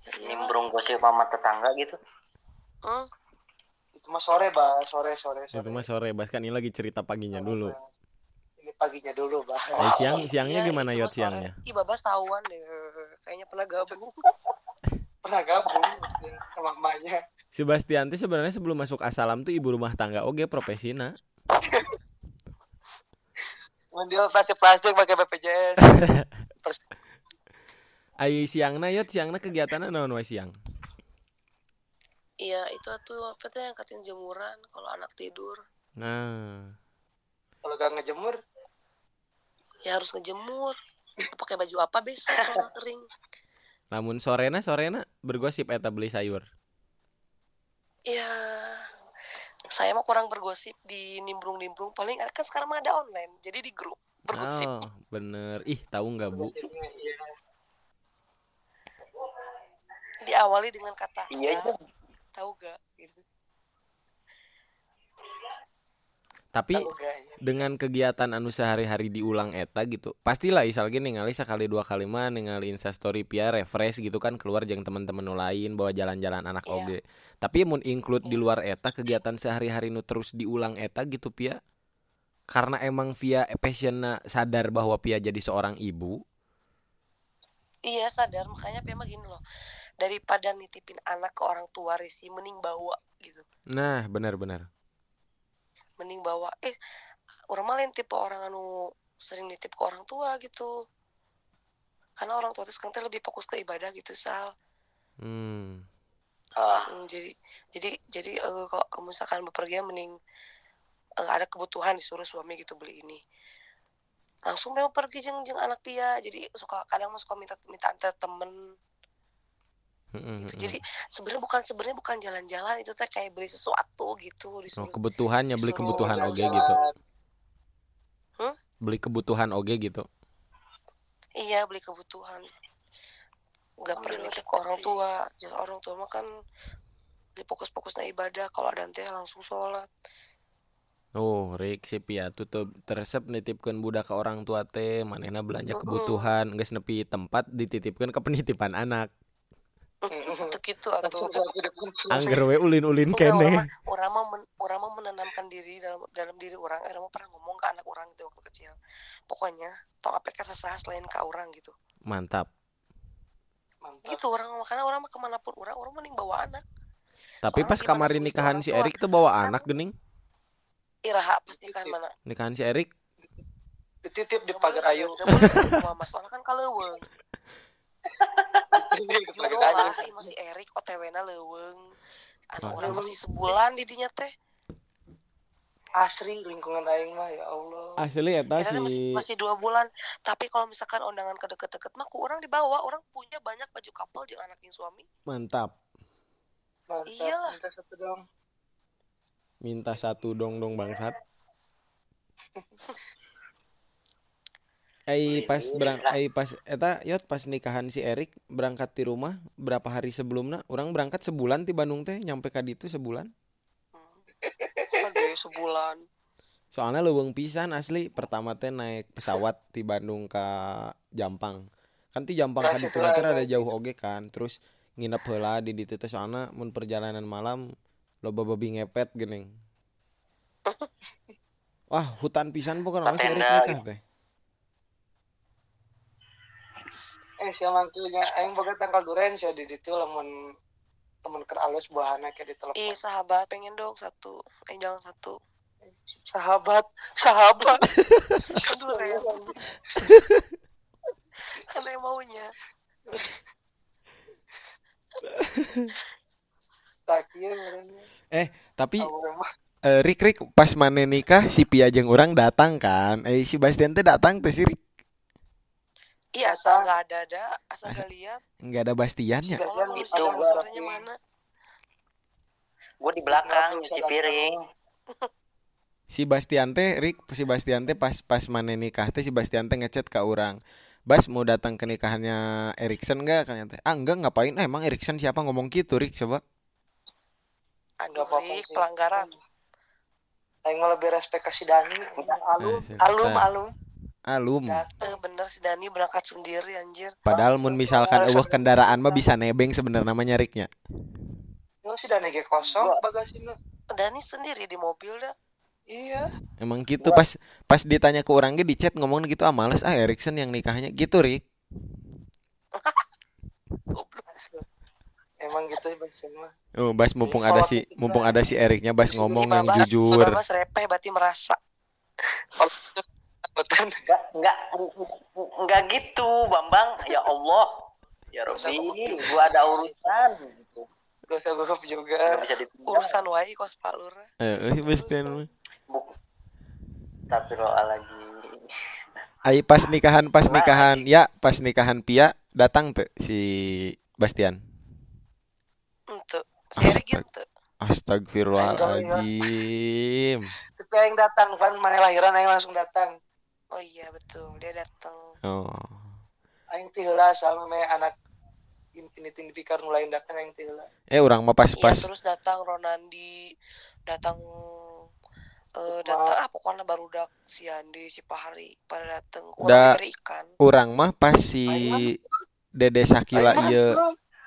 Ya iyalah. nimbrung gosip sama tetangga gitu. Hmm, itu mah sore bah sore sore sore. Itu mah sore, Bas. Kan ini lagi cerita paginya dulu. Paginya dulu bah Eh, siang siangnya iya, gimana yot siangnya? Ih, babas tahuan deh. Kayaknya pernah gabung. [LAUGHS] Pernah gabung sama emaknya. Sebastian teh sebenarnya sebelum masuk asalam tuh ibu rumah tangga. Oge profesina. [LAUGHS] Mendil plastik plastik pakai BPJS [LAUGHS] Ai siangna yot siangna kegiatannya naon wae siang? iya itu tuh apa tuh yang katin jemuran kalau anak tidur. Nah, kalau gak ngejemur ya harus ngejemur Mau pakai baju apa besok [LAUGHS] kalau kering lamun sorena sorena bergosip eta beli sayur. ya saya mah kurang bergosip di nimbrung-nimbrung paling kan sekarang mah ada online jadi di grup bergosip Oh, bener. Ih, tahu nggak Bu? Iya. diawali dengan kata iya "Ya, itu tahu gak gitu Tapi dengan kegiatan anu sehari-hari diulang eta gitu pastilah isal gini ningali sekali dua kali mah ningali instastory pia refresh gitu kan keluar jeung teman-teman nu lain bawa jalan-jalan anak Iya. oge. Tapi mun include di luar eta kegiatan sehari-hari nu terus diulang eta gitu pia? Karena emang via passionnya sadar bahwa pia jadi seorang ibu? Iya sadar. Makanya Pia mah gini loh daripada nitipin anak ke orang tua resi mending bawa gitu. Nah benar-benar mending bawa eh orang mah lain tipe orang anu sering nitip ke orang tua gitu. Karena orang tua sekarang teh lebih fokus ke ibadah gitu sal. Hmm. Ah, Hmm, jadi jadi jadi eh, kalau kamu misalkan bepergian mending eh, ada kebutuhan disuruh suami gitu beli ini. Langsung memang pergi jeng jeng anak pia jadi suka kadang suka minta minta antar temen Mm-mm, gitu. jadi sebenarnya bukan sebenarnya bukan jalan-jalan itu teh kayak beli sesuatu gitu oh kebutuhannya beli kebutuhan oge gitu. Hah? beli kebutuhan oge gitu. Iya beli kebutuhan. Nggak pernah nitip ke orang tua. Jadi orang tua mah kan di fokus-fokusnya ibadah. Kalau ada teh langsung sholat. Oh, rek si Pia tutup teresep nitipkeun budak ke orang tua teh. Manehna belanja kebutuhan. Geus nepi tempat dititipkeun ke penitipan anak. Itu gitu atau. Angger we ulin-ulin Enggak, orang kene. mah orang mah men- orang mah menanamkan diri dalam dalam diri orang. Eh mau pernah ngomong ke anak orang gitu waktu kecil. Pokoknya tong apa terserah selain ke orang gitu. Mantap. Mantap. Gitu orang makanya orang mah ke mana pun orang orang mending bawa anak. Tapi Soalnya pas sih, nikahan orang si Erik tuh bawa anak gening? Iraha pas nikahan mana? Nikahan si Erik? Dititip di pagar ayu nggak boleh ke rumah mas. Soalnya kan kaleweng Lah [LAUGHS] ieu masih Erik OTW na leuweung anak Oh. orang masih sebulan di dinya teh. Asri lingkungan aing mah ya Allah. Asli eta Ya kan masih, si masih dua bulan. Tapi kalau misalkan undangan ke deket-deket mah ku orang dibawa. Orang punya banyak baju couple jeung anak jeung suami. Mantap. Mantap Iyalah. minta satu dong. Minta satu dong dong bangsat [LAUGHS] Ai pas berang ai pas eta yot pas nikahan si Erik berangkat di rumah berapa hari sebelumnya orang berangkat sebulan di Bandung teh nyampe ka ditu sebulan. Aduh sebulan. Soalnya leuweung pisan asli pertama teh naik pesawat di Bandung ke Jampang. Kan ti Jampang ka ditu teh ada jauh oge kan terus nginep heula di ditu teh soalnya mun perjalanan malam loba babi ngepet geuning. [LAUGHS] Wah hutan pisan pokoknya si Erik Patenda nikah teh eh siapa mangkilnya aing boga tanggal duren sih di ditu lamun temen ker alus buahana kayak di telepon. Ih sahabat pengen dong satu. Eh jangan satu. Sahabat sahabat. Aduh Ren. kan yang maunya. Ngaranna. eh tapi eh, Rik Rik pas mana nikah si Pia jeung orang datang kan. Eh si Bastian teh datang teh si Rik iya asal nggak ada ada asal Asa- nggak lihat. nggak ada Bastiannya. Bastian kalau itu suaranya mana. Gue di belakang nyuci piring. [LAUGHS] Si Bastian teh Rik si Bastian teh pas pas mana nikah teh si Bastian teh ngechat ke orang Bas mau datang ke nikahannya Erikson enggak kan teh. Ah enggak ngapain? Ah, emang Erikson siapa? Ngomong gitu Rik coba. Aduh sih. pelanggaran. Aing mah lebih respect ke si Dani. Alum Eh, alum alum alum. Eh, bener si Dani berangkat sendiri anjir. Padahal mun misalkan eueuh kendaraan mah bisa nebeng sebenarnya namanya Riknya Yo si Dani ge kosong bagasina Dani sendiri di mobil dah. Iya. Emang gitu pas pas ditanya ke orang ge di chat ngomong gitu ah males ah Erikson yang nikahnya. Gitu Rik [LAUGHS] emang gitu ya mah Oh, Bas mumpung ada si mumpung ada si Eriknya Bas ngomong yang jujur. Babas repeh berarti merasa [LAUGHS] kalau betul nggak nggak nggak gitu bambang. Ya Allah. Ya Robi gue ada urusan. Gitu gak usah gugup juga. Urusan wae kos Pak Lurah. Eh. Buk. tapi lagi Ai pas nikahan pas nikahan. ya pas nikahan Pia datang tuh si Bastian. Ente, Astag- gitu. Astagfirullahaladzim. tapi aing datang kan mana lahiran aing langsung datang Oh iya betul, dia datang. Oh. aing sama me anak Infinity Fikar mulai datang aing teh heula Eh orang mah pas Iya pas terus datang Ronandi, datang eh datang ah pokoknya baru dak si Andi, si Pahari pada datang. Da- Kurang dari ikan. orang mah pas si Dede Sakila iya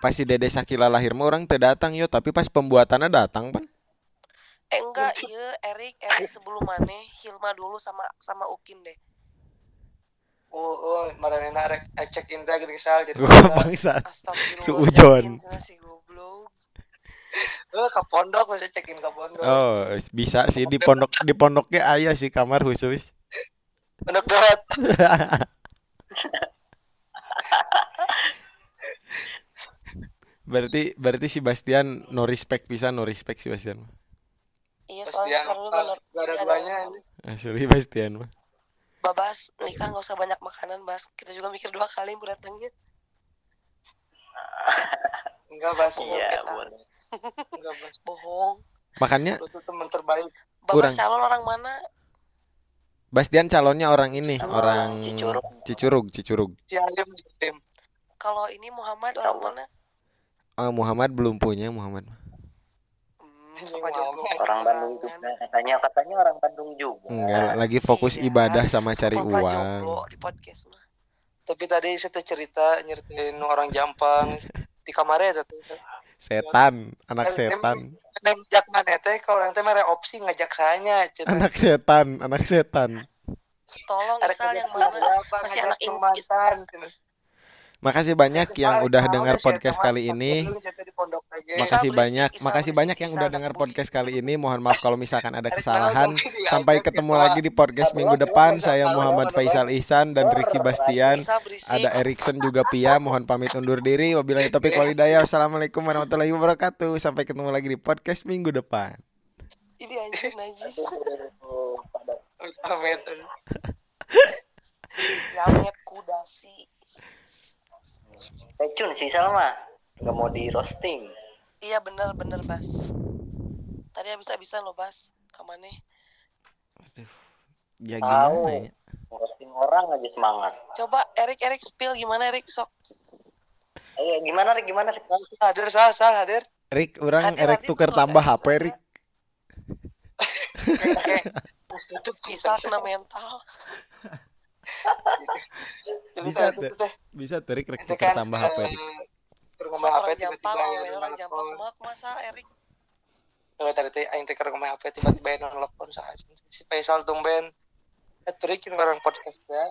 pas si Dede Sakila lahir mah orang teu datang yo tapi pas pembuatannya datang pan. Eh enggak, iya Erik, Erik sebelum mana Hilma dulu sama sama Ukin deh. Oh oh maranena rek eh, check in teh geuning sal jadi. [LAUGHS] Astagfirullah. Suujon. [LAUGHS] eh ke pondok saya check in ke pondok Oh, bisa sih di pondok di pondoknya aya sih kamar khusus. pondok doat [LAUGHS] Berarti berarti si Bastian no respect bisa no respect si Bastian. Iya soalnya dong. ini. Asli Bastian mah. Babas nikah nggak usah banyak makanan bas. Kita juga mikir dua kali datangnya. [LAUGHS] enggak bas iya enggak boleh enggak bas Bohong. Makanya tuh teman terbaik Babas Kurang. calon orang mana? Bastian calonnya orang ini, Sama orang Cicurug. Cicurug, Cicurug. Kalau ini Muhammad orang mana? Oh, Muhammad belum punya Muhammad. Hmm, Ini sama Muhammad. jomblo. Orang Bandung juga katanya katanya orang Bandung juga Enggak, lagi fokus Iya. ibadah sama cari uang. jomblo di podcast mah. tapi tadi saya cerita nyeritain orang Jampang di kamarnya tuh Setan, anak Em- setan. mengjak mana teh kalau orang teh mere opsi ngajak saya anak setan anak setan tolong Arek Isal ngajak yang mana masih ngajak anak nu in- mantan cenah. Makasih banyak yang udah dengar podcast kali ini Makasih banyak, makasih banyak yang udah dengar podcast kali ini. Mohon maaf kalau misalkan ada kesalahan. Sampai ketemu lagi di podcast minggu depan. Saya Muhammad Faisal Ihsan dan Ricky Bastian. Ada Erikson juga Pia. Mohon pamit undur diri. Wabillahi taufiq walhidayah. Wassalamualaikum warahmatullahi wabarakatuh. Sampai ketemu lagi di podcast minggu depan. ini anjing najis [LAUGHS] Oh, Pamit. Yamet kudasi Pecun sih Salma nggak mau di roasting iya bener bener bas tadi habis-habisan lo bas kamane Ya Tahu. gimana ya? roasting orang aja semangat coba Erik Erik spill gimana Erik sok ayo gimana Rik gimana Rik Hadir sah sah hadir. Rik, orang Hadir, Erik hadir, tuker tambah hadir, HP hadir. Rik. [LAUGHS] Oke. itu bisa kena mental [LAUGHS] Bisa. Bisa tuh Rik, Rik Itu tuker kan, tambah HP Rik. eh, ngomong HP orang tiba-tiba ya, orang jampang mak masa Erik Eh, tadi teh aing teh ngomong HP tiba-tiba yang nelpon saha si Faisal tumben. Eh tadi kan orang podcast ya.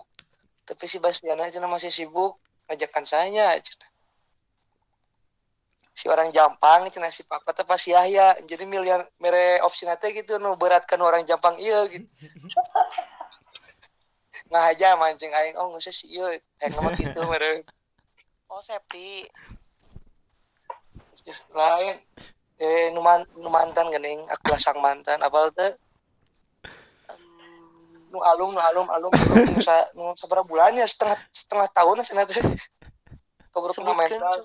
Tapi si Bastiana aja masih sibuk ngajakan saya cenah. Si orang Jampang cenah si Papa teh pas si Yahya jadi miliar mere opsi nate gitu nu beratkan orang Jampang iya gitu. [LAUGHS] Nah aja mancing aing oh nggak usah si iya. Yang nama gitu [LAUGHS] mere oh Septi lain eh numan nu mantan gening aku lah sang mantan. Apal teh Em, nu alum nu alum alum. Nu sa nu sabar bulan ya? Setengah setengah tahun teh kabur pernah sebutkan mental.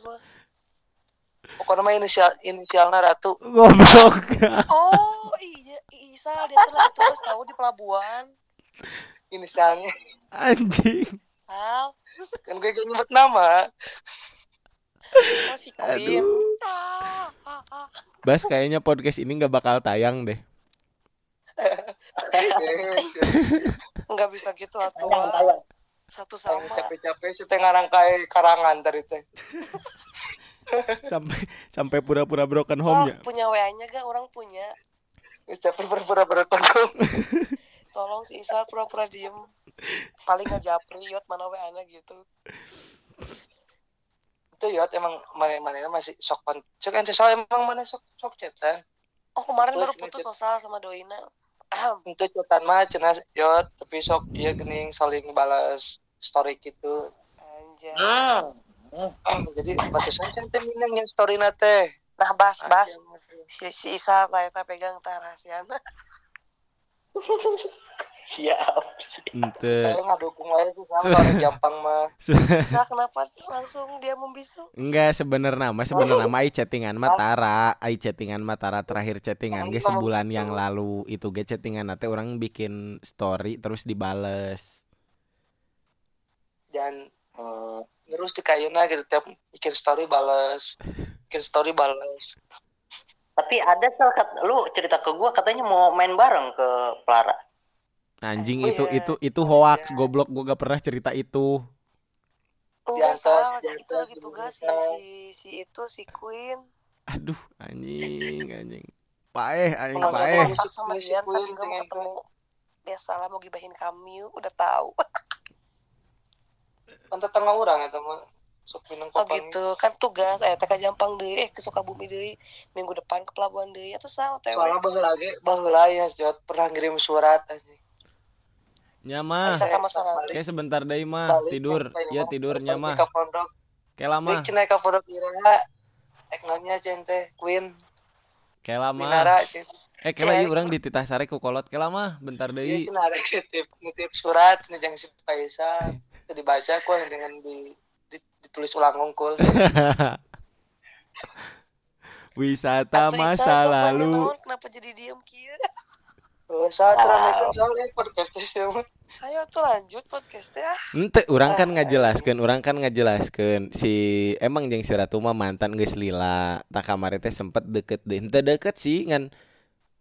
pokoknya mah inisial inisialna ratu. Goblok. oh iya Isa dia tuh lagi tugas tahu di pelabuhan inisialnya Anjing. Sal kan gue gak nyebut nama oh si Queen Aduh. ah, ah, ah. Bas kayaknya podcast ini nggak bakal tayang deh. [LAUGHS] nggak bisa gitu tayang satu sama capek-capek sih teh ngarangkai karangan tadi teh Sampai sampai pura-pura broken Oh, home ya. punya WA-nya gak? Orang punya. Capek pura-pura bertanggung [LAUGHS] Tolong si Isa pura-pura diem. Paling nggak japri, yot mana WA-nya gitu. itu ya emang mana mana masih sok kon sok ente soal emang mana sok sok cetan Oh kemarin baru putus sosial sama Doina. Itu cetan mah cenah yo tapi sok iya gening saling balas story gitu Anjay. hmm. jadi batasan kan teh minang yang story nate Nah bas bas si, si Isa ternyata pegang teh rahasiana. [LAUGHS] siap. Ente. saya ngadukung aja sih sama orang Jampang mah. [LAUGHS] Isa kenapa langsung dia membisu? Enggak sebenarnya mah sebenarnya mah ai chattingan mah Tara, ai chattingan mah Tara. Terakhir chattingan ge sebulan yang lalu. Itu ge chattingan. Nate orang bikin story terus dibales. dan eh, terus di kayana gitu tiap bikin story balas bikin story balas tapi ada sel kat- lu cerita ke gua katanya mau main bareng ke Plara Anjing Oh, itu iya. itu itu hoax goblok gua gak pernah cerita itu. Enggak Diantar- salah, itu diantar lagi di tugas si, si si itu si Queen. Aduh anjing anjing. Paeh aing Pengawas paeh. kontak sama si dia ntar Queen juga mau ketemu. biasalah mau gibahin kami udah tahu. [LAUGHS] Kan tetangga orang ya teman sok minang oh papan gitu. kan tugas eh teka jampang deh eh ke Sukabumi deh minggu depan ke pelabuhan deh. Atau sah otw soalnya baheula lagi baheula ya Jod pernah ngirim surat aja Nya mah. Bisa masalah Kayak sebentar deui mah. Tidur. Ya ke pondok Kayak lama. Cenah ka pondok ira. Ek nanya cente Queen. Kayak lama. Eh kayak lagi orang di titah sare ku kolot. Kayak lama. Bentar Iya deui. cenah ada nitip nitip surat nih jangan si itu dibaca kok jangan di, di- ditulis ulang ngungkul [LAUGHS] Wisata Isa, masa lalu. kenapa jadi diem kieu Oh, saat ramai kan soalnya podcast ya mah. ayo tuh lanjut podcastnya Ente orang kan ngajelaskeun, orang kan ngajelaskeun si emang jeung si Ratu mah mantan geus lila. Tak kamari teh sempet deket deh. Ente deket sih ngan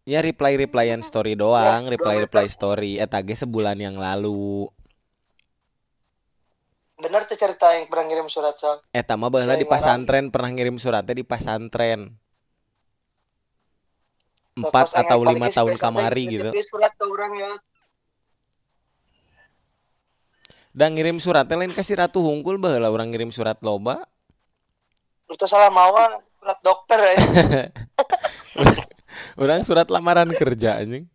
ya reply replyan story doang, reply reply story eta ge sebulan yang lalu. bener tuh cerita yang pernah ngirim surat soal Eta mah baheula Saya di pasantren pernah ngirim suratnya di pasantren. Empat atau lima tahun kamari gitu. surat ke orang ya. Dan ngirim surat lain kasih ratu hungkul baheula orang ngirim surat loba. Terus salah mawa surat dokter ya. [LAUGHS] Orang surat lamaran kerja anjing.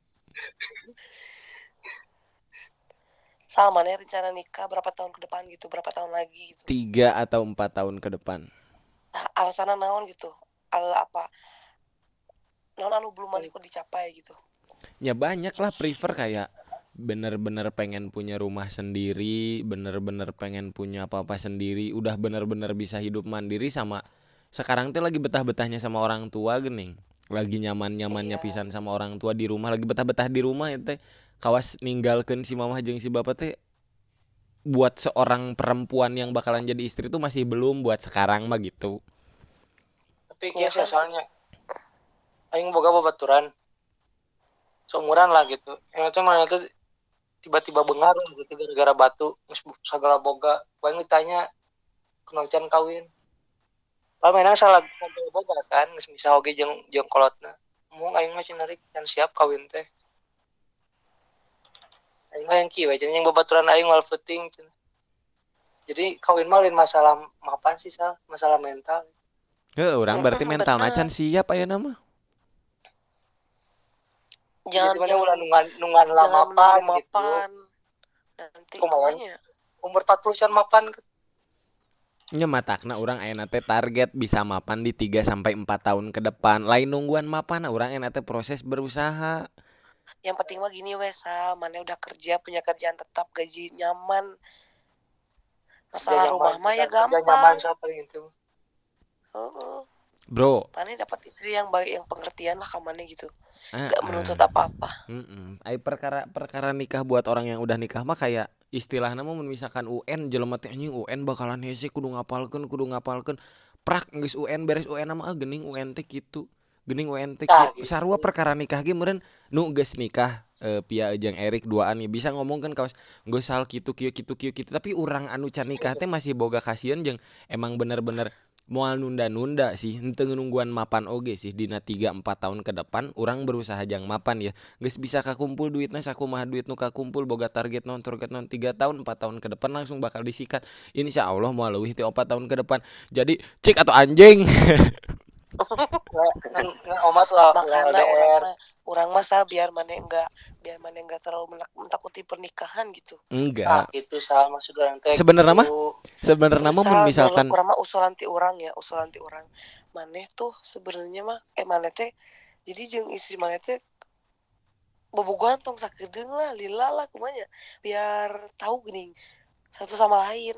Sama nih rencana nikah berapa tahun ke depan gitu berapa tahun lagi gitu. Tiga atau empat tahun ke depan. Nah, alasannya naon gitu? Al apa naon anu belum mana kok dicapai gitu ya banyak lah prefer kayak bener-bener pengen punya rumah sendiri bener-bener pengen punya apa-apa sendiri udah bener-bener bisa hidup mandiri sama sekarang tuh lagi betah-betahnya sama orang tua gening lagi nyaman-nyamannya Iya. pisan sama orang tua di rumah lagi betah-betah di rumah ya teh kawas ninggalkan si mamah jeung si bapak teh buat seorang perempuan yang bakalan jadi istri tuh masih belum buat sekarang mah gitu tapi Iya kan? soalnya aing boga babaturan. Seumuran lah gitu. Yang itu mana tuh tiba-tiba bengar gitu gara-gara batu terus segala boga. Paling ditanya kenal can kawin? Padahal memang salah ngobrol boga kan geus bisa oge jeung jeung kolotna. Mau aing mah narik can siap kawin teh. Aing mah yang kieu cenah yang babaturan aing wal penting cenah. jadi kawin mah lain masalah mapan sih sal? Masalah mental. Heh, orang berarti Mm, mental nacan siap aya nama jangan mana jangan ulah nungan nungan lah jangan mapan gitu mapan nanti kumanya umur 40 can mapan Nya matakna orang aya teh target bisa mapan di 3 sampai 4 tahun ke depan. Lain nungguan mapan orang aya teh proses berusaha. yang penting mah gini wes Sal. mana udah kerja punya kerjaan tetap gaji nyaman masalah Kerja rumah mah ya kerja nyaman gampang siapa gitu Heeh. Bro, mana dapat istri yang baik yang pengertian lah kamane gitu ah, gak ah. menuntut apa-apa Mm-mm. Ai perkara perkara nikah buat orang yang udah nikah mah kayak istilahnya mah mun misalkan UN jelema teh anjing UN bakalan hese kudu ngapalkeun kudu ngapalkeun prak geus UN beres UN mah ah, geuning UN teh kitu geuning UN teh kitu. gitu. sarua perkara nikah ge meureun nu geus nikah eh, Pia jeung Erik duaan nih bisa ngomongkan kawas geus sal kitu kieu kitu kieu kitu tapi urang anu can nikah teh masih boga kasieun jeung emang bener-bener moal nunda-nunda sih. Henteu nungguan mapan oge sih. Dina 3 4 tahun ke depan urang berusaha jang mapan ya. Geus bisa kakumpul duitna sakumaha duit nu kakumpul boga target non target non 3 tahun 4 tahun ke depan langsung bakal disikat. Insya Allah leuwih ti 4 tahun ke depan. Jadi cik atau anjing [LAUGHS] omat lah makanya orang mah. Orang masa biar mana enggak biar mana enggak terlalu menak- mentakuti pernikahan gitu. Nah enggak gitu sal maksud orang teh Sebenarnya mah, gitu. sebenarnya mah misalkan kurang mah usulan ti orang ya usulan ti orang. Maneh tuh sebenarnya mah eh maneh teh jadi jeung istri maneh teh bobogohan tong sakedeung lah lila lah kumanya. Biar tahu gini satu sama lain.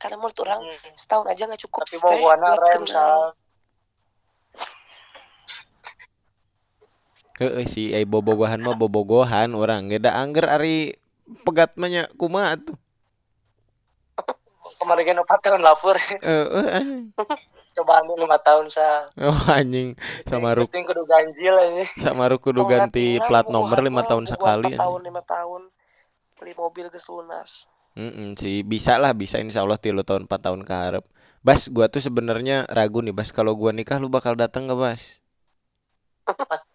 Karena menurut orang Hmm. setahun aja nggak cukup tapi rem kenal heeh si ai bobogohan mah bobogohan orang. Geda angger ari pegat mah nya kumaha tuh? Kemarin kan empat tahun lapor. Heeh anjing. coba ambil lima tahun sal oh anjing. Sama Ruk kudu ganjil ini sama Ruk kudu ganti plat nomor lima tahun sekali empat anjing. tahun lima tahun? Beli mobil geus lunas Mm sih bisa lah bisa. Insya Allah tilu tahun 4 tahun ke harap Bas gua tuh sebenarnya ragu nih Bas. Kalau gua nikah lu bakal datang gak Bas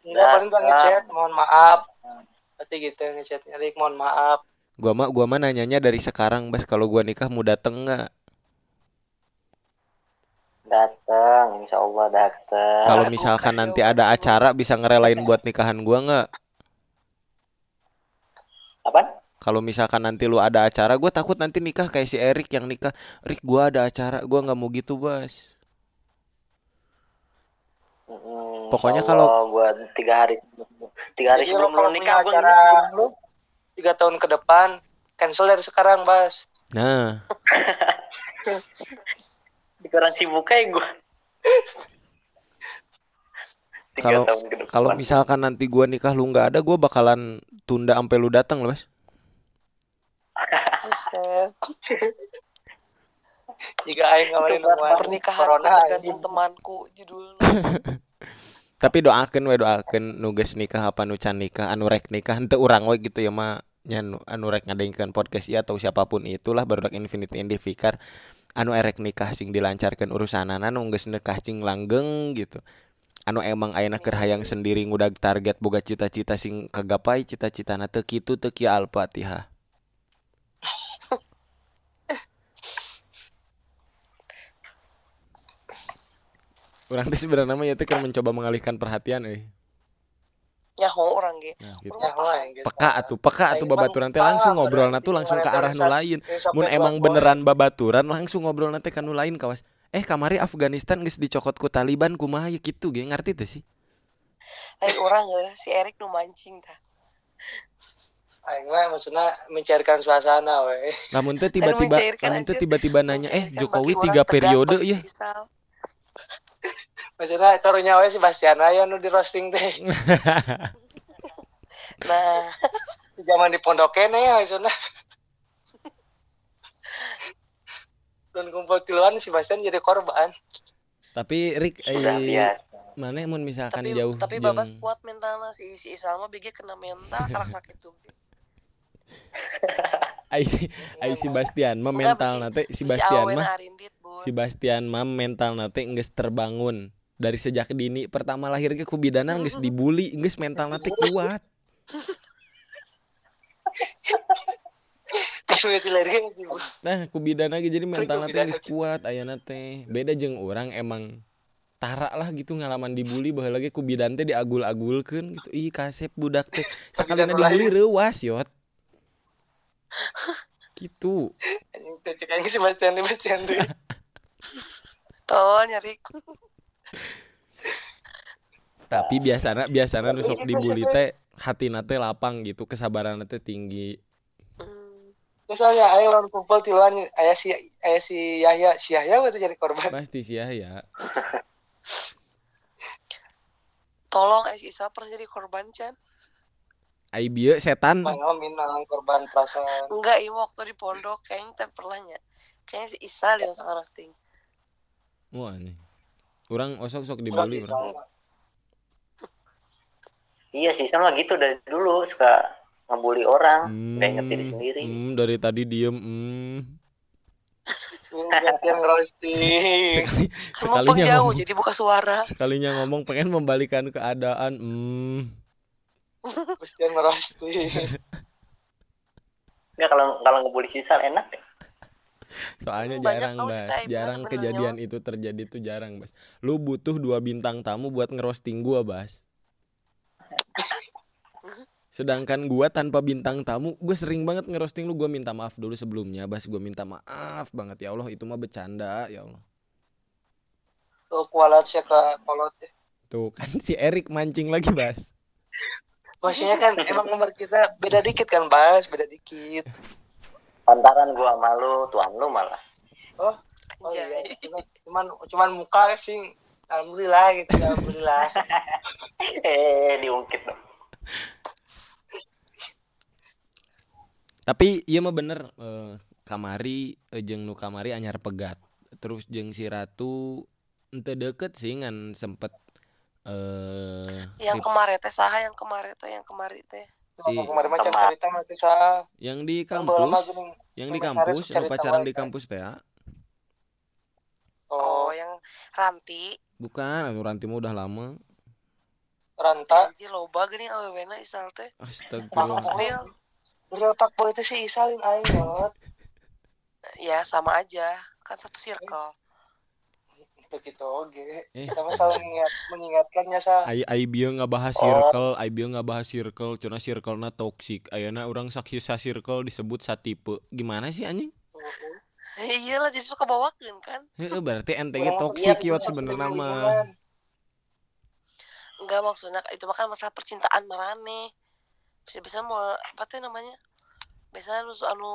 enggak [LAUGHS] paling gua ngechat mohon maaf. Berarti gitu ngechatnya Rik mohon maaf. Gua mah gua mah nanyanya dari sekarang Bas. Kalau gua nikah mau dateng nggak? Datang, insya Allah datang. Kalau misalkan kayak nanti ada acara bisa ngerelain buat nikahan gua nggak? Apaan? Kalau misalkan nanti lu ada acara gua takut nanti nikah kayak si Erik yang nikah. Rik gua ada acara gua nggak mau gitu Bas. Mm, Pokoknya kalau- buat tiga hari tiga hari Jadi sebelum kalau lu nikah gue acara tiga tahun ke depan cancel dari sekarang bas. Nah. [LAUGHS] Pikiran sibuk aja gue. Kalau- kalau misalkan nanti gua nikah lu nggak ada gua bakalan tunda sampai lu datang loh Bas. Buset. jika aing nemuan pernikahan corona tergantung temanku judulnya [LAUGHS] tapi doakan we doakan nugas nikah apa nu can nikah anu rek nikah henteu urang we gitu ya mah. Nya nu- anu rek ngadengkeun podcast ieu atau siapa pun itulah baru Infinity Indifikar anu erek nikah sing dilancarkan urusanana nu geus nikah cing langgeng gitu. Anu emang ayeuna keur hayang sendiri ngudag target boga cita-cita sing kagapai cita-citana teu kitu teu Al-Fatihah. Orang teh sebenarnya mah ya teh keur mencoba mengalihkan perhatian euy. nyaho orang ge Nah, gitu. Ya, gitu. Peka atuh, peka atuh Aing babaturan teh langsung berarti tuh langsung ke arah nu tadi. lain. Eh, sampai Mun emang beneran babaturan langsung ngobrolna teh ka nu lain kawas. Eh kamari Afghanistan geus dicokot ku Taliban kumaha ya kitu ge ngarti teh sih. lain orang ge si Erik nu mancing tah Aing mah maksudnya mencairkan suasana we. Lamun teh Kan tiba-tiba lamun teh tiba-tiba nanya eh Jokowi tiga periode ya. Maksudnya carunya we si Bastian aya nu di roasting teh. [LAUGHS] nah Di Zaman di pondok kene ya maksudnya. Dan kumpul tiluan si Bastian jadi korban. Tapi Rick Sudah eh, biasa. mana mun misalkan tapi jauh tapi jeung- babas kuat mentalnya si si Isal mah bege kena mental [LAUGHS] karena sakit tuh ai si ai si Bastian mah mental si- nate si si Bastian Awen mah Arindit bun si Bastian mah mental nate geus terbangun. Dari sejak dini pertama lahir ge ku bidana geus dibully geus mental nate kuat. Nah ku bidana ge jadi mental nate geus kuat ayeuna teh beda jeung orang emang tara lah gitu ngalaman dibully baheula lagi ku bidan teh diagul-agulkeun gitu. Ih kasep budak teh. Sakalina bidan dibully reuwas yot [LAUGHS] gitu. Cek anjing si Bastian di Bastian deui. [LAUGHS] tol nyari. Tapi biasana biasana nu sok dibully teh hatina teh lapang gitu kesabaran teh tinggi. Hmm, Misalnya aing lawan kumpul tiluan aya si aya si Yahya, si Yahya teh jadi korban. pasti sih ya ya [LAUGHS] tolong eh si Isal pernah jadi korban Chan ai bieu setan. Mana minang korban perasaan. enggak ini waktu di pondok kayaknya teh pernahnya kayaknya si Isal yang suka roasting wah nih orang osok sok dibully orang. Iya sih sama gitu dari dulu suka ngebully orang, diri Hmm, sendiri. hmm, dari tadi diem hmm. Sekali sekalinya jauh ngomong. jadi buka suara. Sekalinya ngomong pengen membalikan keadaan hmm. Bastian roasting. Nggak kalau kalau ngebully sisal enak. ya. soalnya banyak jarang bas. jarang kejadian itu terjadi tuh jarang bas. Lu butuh dua bintang tamu buat ngerosting gua bas. Sedangkan gua tanpa bintang tamu gue sering banget ngerosting lu. Gua minta maaf dulu sebelumnya bas. Gua minta maaf banget. Ya Allah itu mah bercanda ya Allah. Tuh kualat sih ke kolot. tuh kan si Erik mancing lagi bas Maksudnya kan [LAUGHS] emang nomor kita beda dikit kan, Bas, beda dikit. Pantaran gua sama lu, tuan lu malah. Oh, oh Anjay. iya. Cuman, cuman muka sih alhamdulillah gitu, [LAUGHS] alhamdulillah. Eh, diungkit dong. tapi iya mah bener eh, kamari eh, jeung nu kamari anyar pegat terus jeung si ratu ente deket sih ngan sempet eh yang kemarin teh saha yang kemarin teh yang kemarin teh. Iya. Kemarin macam cerita mati sa. yang di Yang kampus? gini. yang di kampus? cerita pacaran di kampus teh ya? Oh, oh. yang Ranti. Bukan anu ranti mah udah lama. Ranta. anjir loba gini awewena Isal teh. Astagfirullah. Pak boy itu si Isalin aing banget. [LAUGHS] ya sama aja. Kan satu circle Gitu gitu. Oke. Eh. Kita mah selalu mengingat, mengingatkannya sa. ai ai bieu ngabahas Oh. circle ai bieu ngabahas circle cuna circle-na toxic. Ayeuna urang saksi sa circle disebut satipe. Gimana sih anjing? [LAUGHS] Iya lah jadi suka bawakan kan. Heeh, berarti ente Orang mah toxic iya, yot bener, sebenarnya bener, mah. enggak maksudnya itu mah kan masalah percintaan marane. Bisa bisa mau apa tuh namanya? Biasanya lu anu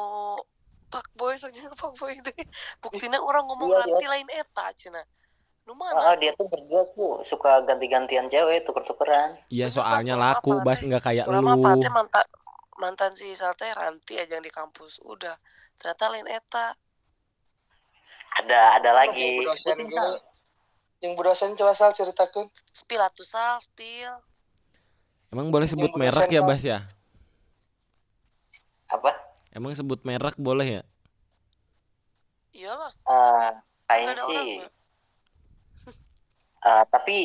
pak boy soalnya pak boy deh buktinya orang ngomong Iya, ranti lain eta cina Ah, mana dia tuh berdua tuh suka ganti-gantian cewek, tuker-tukeran. Iya soalnya pas laku apa, bas nggak kayak lu. patnya mantan mantan si Isal teh ranti aja yang di kampus udah ternyata lain eta Ada ada Yang lagi. Yang budosan coba sal ceritakan. spill atuh sal spill Emang boleh sebut Yang merek ya bas ya? Apa? Emang sebut merek boleh ya? iyalah Eh, kain nggak ada orang Eh, tapi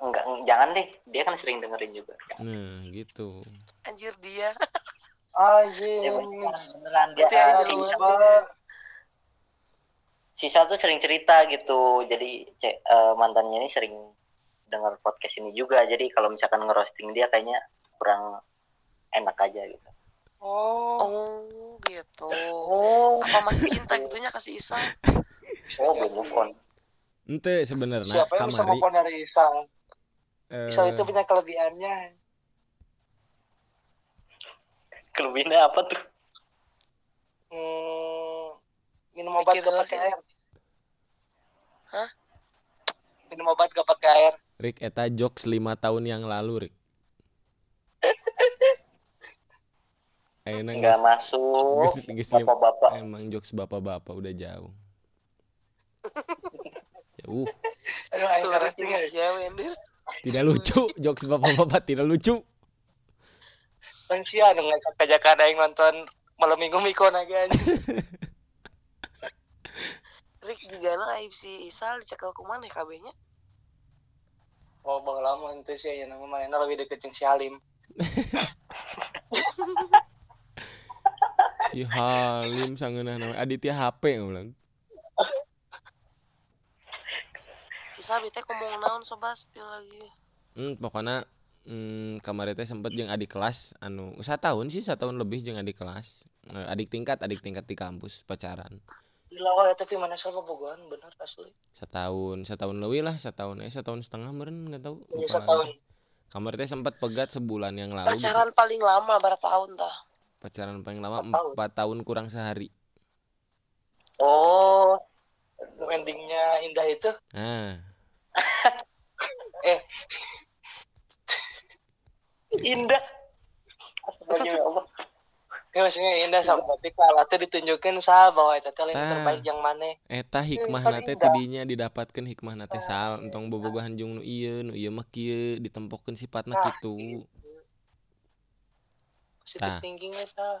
enggak jangan deh dia kan sering dengerin juga. Nah gitu. Anjir dia. Anjing. ya beneran, beneran dia. Sisa- tuh sering cerita gitu. Jadi ce- eh, mantannya ini sering dengar podcast ini juga. Jadi kalau misalkan ngerosting dia kayaknya kurang enak aja gitu. Oh. oh. gitu. Oh. apa masih cinta gitunya kasih Isal oh belum move on ente sebenarnya Siapa yang bisa kamari move on dari Isang? eh, Isang itu punya kelebihannya. kelebihannya apa tuh Hmm, minum obat Mikir gak pakai air. Hah? Minum obat gak pakai air. Rick eta jokes lima tahun yang lalu Rick [LAUGHS] Ayeuna nggak geus- masuk geus- geus lim- bapak-bapak emang jokes bapak-bapak udah jauh [LAUGHS] [LAUGHS] Aduh, nggak? cewek anjir tidak lucu jokes bapak-bapak tidak lucu Kan sih anu ngajak kajakan aing nonton malam minggu Miko naga anjing. [LAUGHS] Rick juga aib si Isal dicekel kumana ya KB-nya Oh, bang lama itu sih ya nama mana lebih deket jeung si Halim. [LAUGHS] si Halim sangeunah nama Aditya HP ngulang Isal bete ngomong naon sobas lagi. Hmm, pokoknya hmm, kamari teh sempet jeung adik kelas anu tahun sih tahun lebih jeung adik kelas. Eh, adik tingkat adik tingkat di kampus pacaran. Gila eta film mana sama bogohan bener asli. setahun setahun lebih lah setahun eh setahun setengah meren nggak tahu. Lupa setahun. kamar teh sempat pegat sebulan yang lalu. Gitu. pacaran paling lama berapa tahun tah. Pacaran paling lama Empat tahun. tahun kurang sehari. Oh endingnya indah itu? Nah [LAUGHS] indah. Astagfirullah, ya Allah. Ya maksudnya indah sama berarti kalau teh ditunjukin sah bahwa eta teh yang terbaik yang mana. Eta hikmah paling nate tidinya didapatkan hikmah nate sal. Entong bobogohan jeung nu ieu nu ieu mah kieu ditempokeun sifatna Nah, kitu. Eta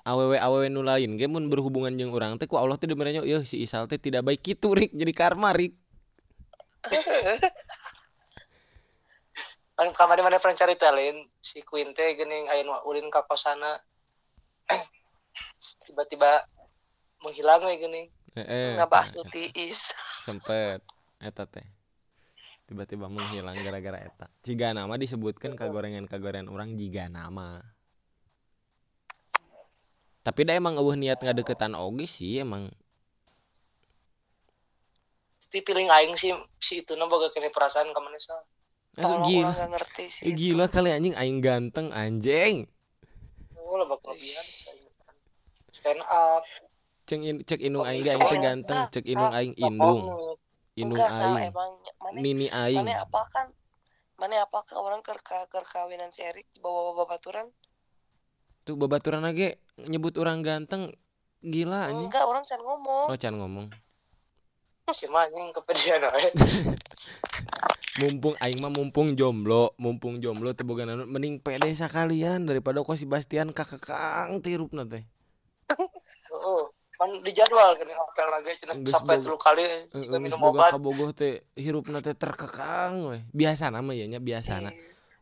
awewe awewe nu lain ge mun berhubungan jeung urang teh ku Allah teh dimerenya yeuh si Isal teh tidak baik kitu rik jadi karma rik kan kamari mana pernah cari talent si geuning aya nu ulin ka kosana. [CLEARS THROAT] Tiba-tiba menghilang we geuning heeh ngebahas nu tiis. [LAUGHS] Sempet. Eta teh. Tiba-tiba menghilang gara-gara eta. Ciga nama disebutkan kagorengan-kagorengan orang jiga nama. Tapi dah emang eueuh niat ngadeketan oge sih emang tapi piling aing sih si itu na boga kene perasaan ka mana sah Asuh tolong gila. gak ngerti sih Eh, itu. gila kali anjing aing ganteng anjing. Oh lah bakal kelebihan stand up. Cek in, cek inung aing ge aing teh ganteng. Cek inung aing indung. salah aing. nini aing. mana apa kan? Mana apa kan orang ke ke kawinan si Erik bawa bawa baturan tuh babaturan ge nyebut orang ganteng. Gila anjing. Enggak orang can ngomong. Oh can ngomong mah anjing kepedean we [LAUGHS] mumpung aing mah mumpung jomblo mumpung jomblo teu boga naon mending pede sakalian daripada ko si Bastian kakekang tirupna teh. [LAUGHS] Oh kan di jadwal kan lagi cenah sampai boga- telu kali Heeh, juga geus minum obat. kabogoh teh hirupna teh terkekang we biasa nama ya nya biasana.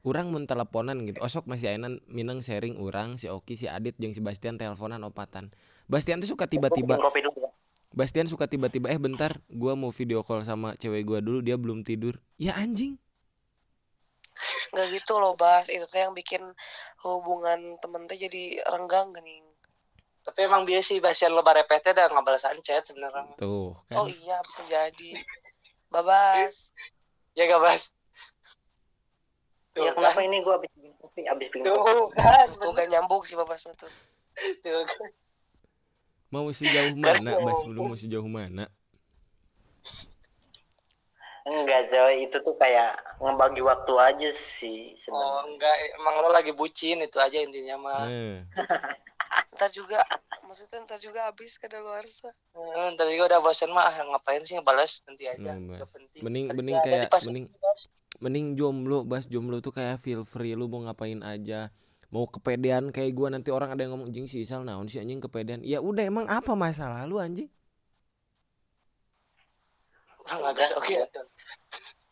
Urang mun teleponan gitu osok masih ayeuna mineng sharing urang si Oki si Adit jeung si Bastian teleponan opatan. Bastian tuh suka tiba-tiba kopi dulu. Bastian suka tiba-tiba eh bentar gua mau video call sama cewek gua dulu dia belum tidur. Ya anjing. Nggak gitu loh bas. Itu teh yang bikin hubungan temen teh jadi renggang gening. Tapi emang biasa sih basian lo barepete dan ngabalasan chat sebenarnya. Tuh kan? Oh iya bisa jadi. Babas ya gak bas? Ya kenapa ini gue abis bikin kopi abis bikin kopi tuh kan? Tuh gak nyambung sih babas tuh tuh kan. Mau sejauh [LAUGHS] mana Bas lu mau sejauh mana? Enggak Joy itu tuh kayak ngebagi waktu aja sih oh sebenarnya enggak emang lo lagi bucin itu aja intinya mah nah. [LAUGHS] Ntar juga maksudnya ntar juga habis kada luar Hmm, tadi gue udah bosan mah ah, ngapain sih ngebalas nanti aja Nah, penting. Mending mending kayak mending mending jomblo Bas jomblo tuh kayak feel free lu mau ngapain aja mau kepedean kayak gua nanti orang ada yang ngomong jing si Isal naon sih anjing kepedean? Ya udah emang apa masalah lu anjing? Ah, ada oke.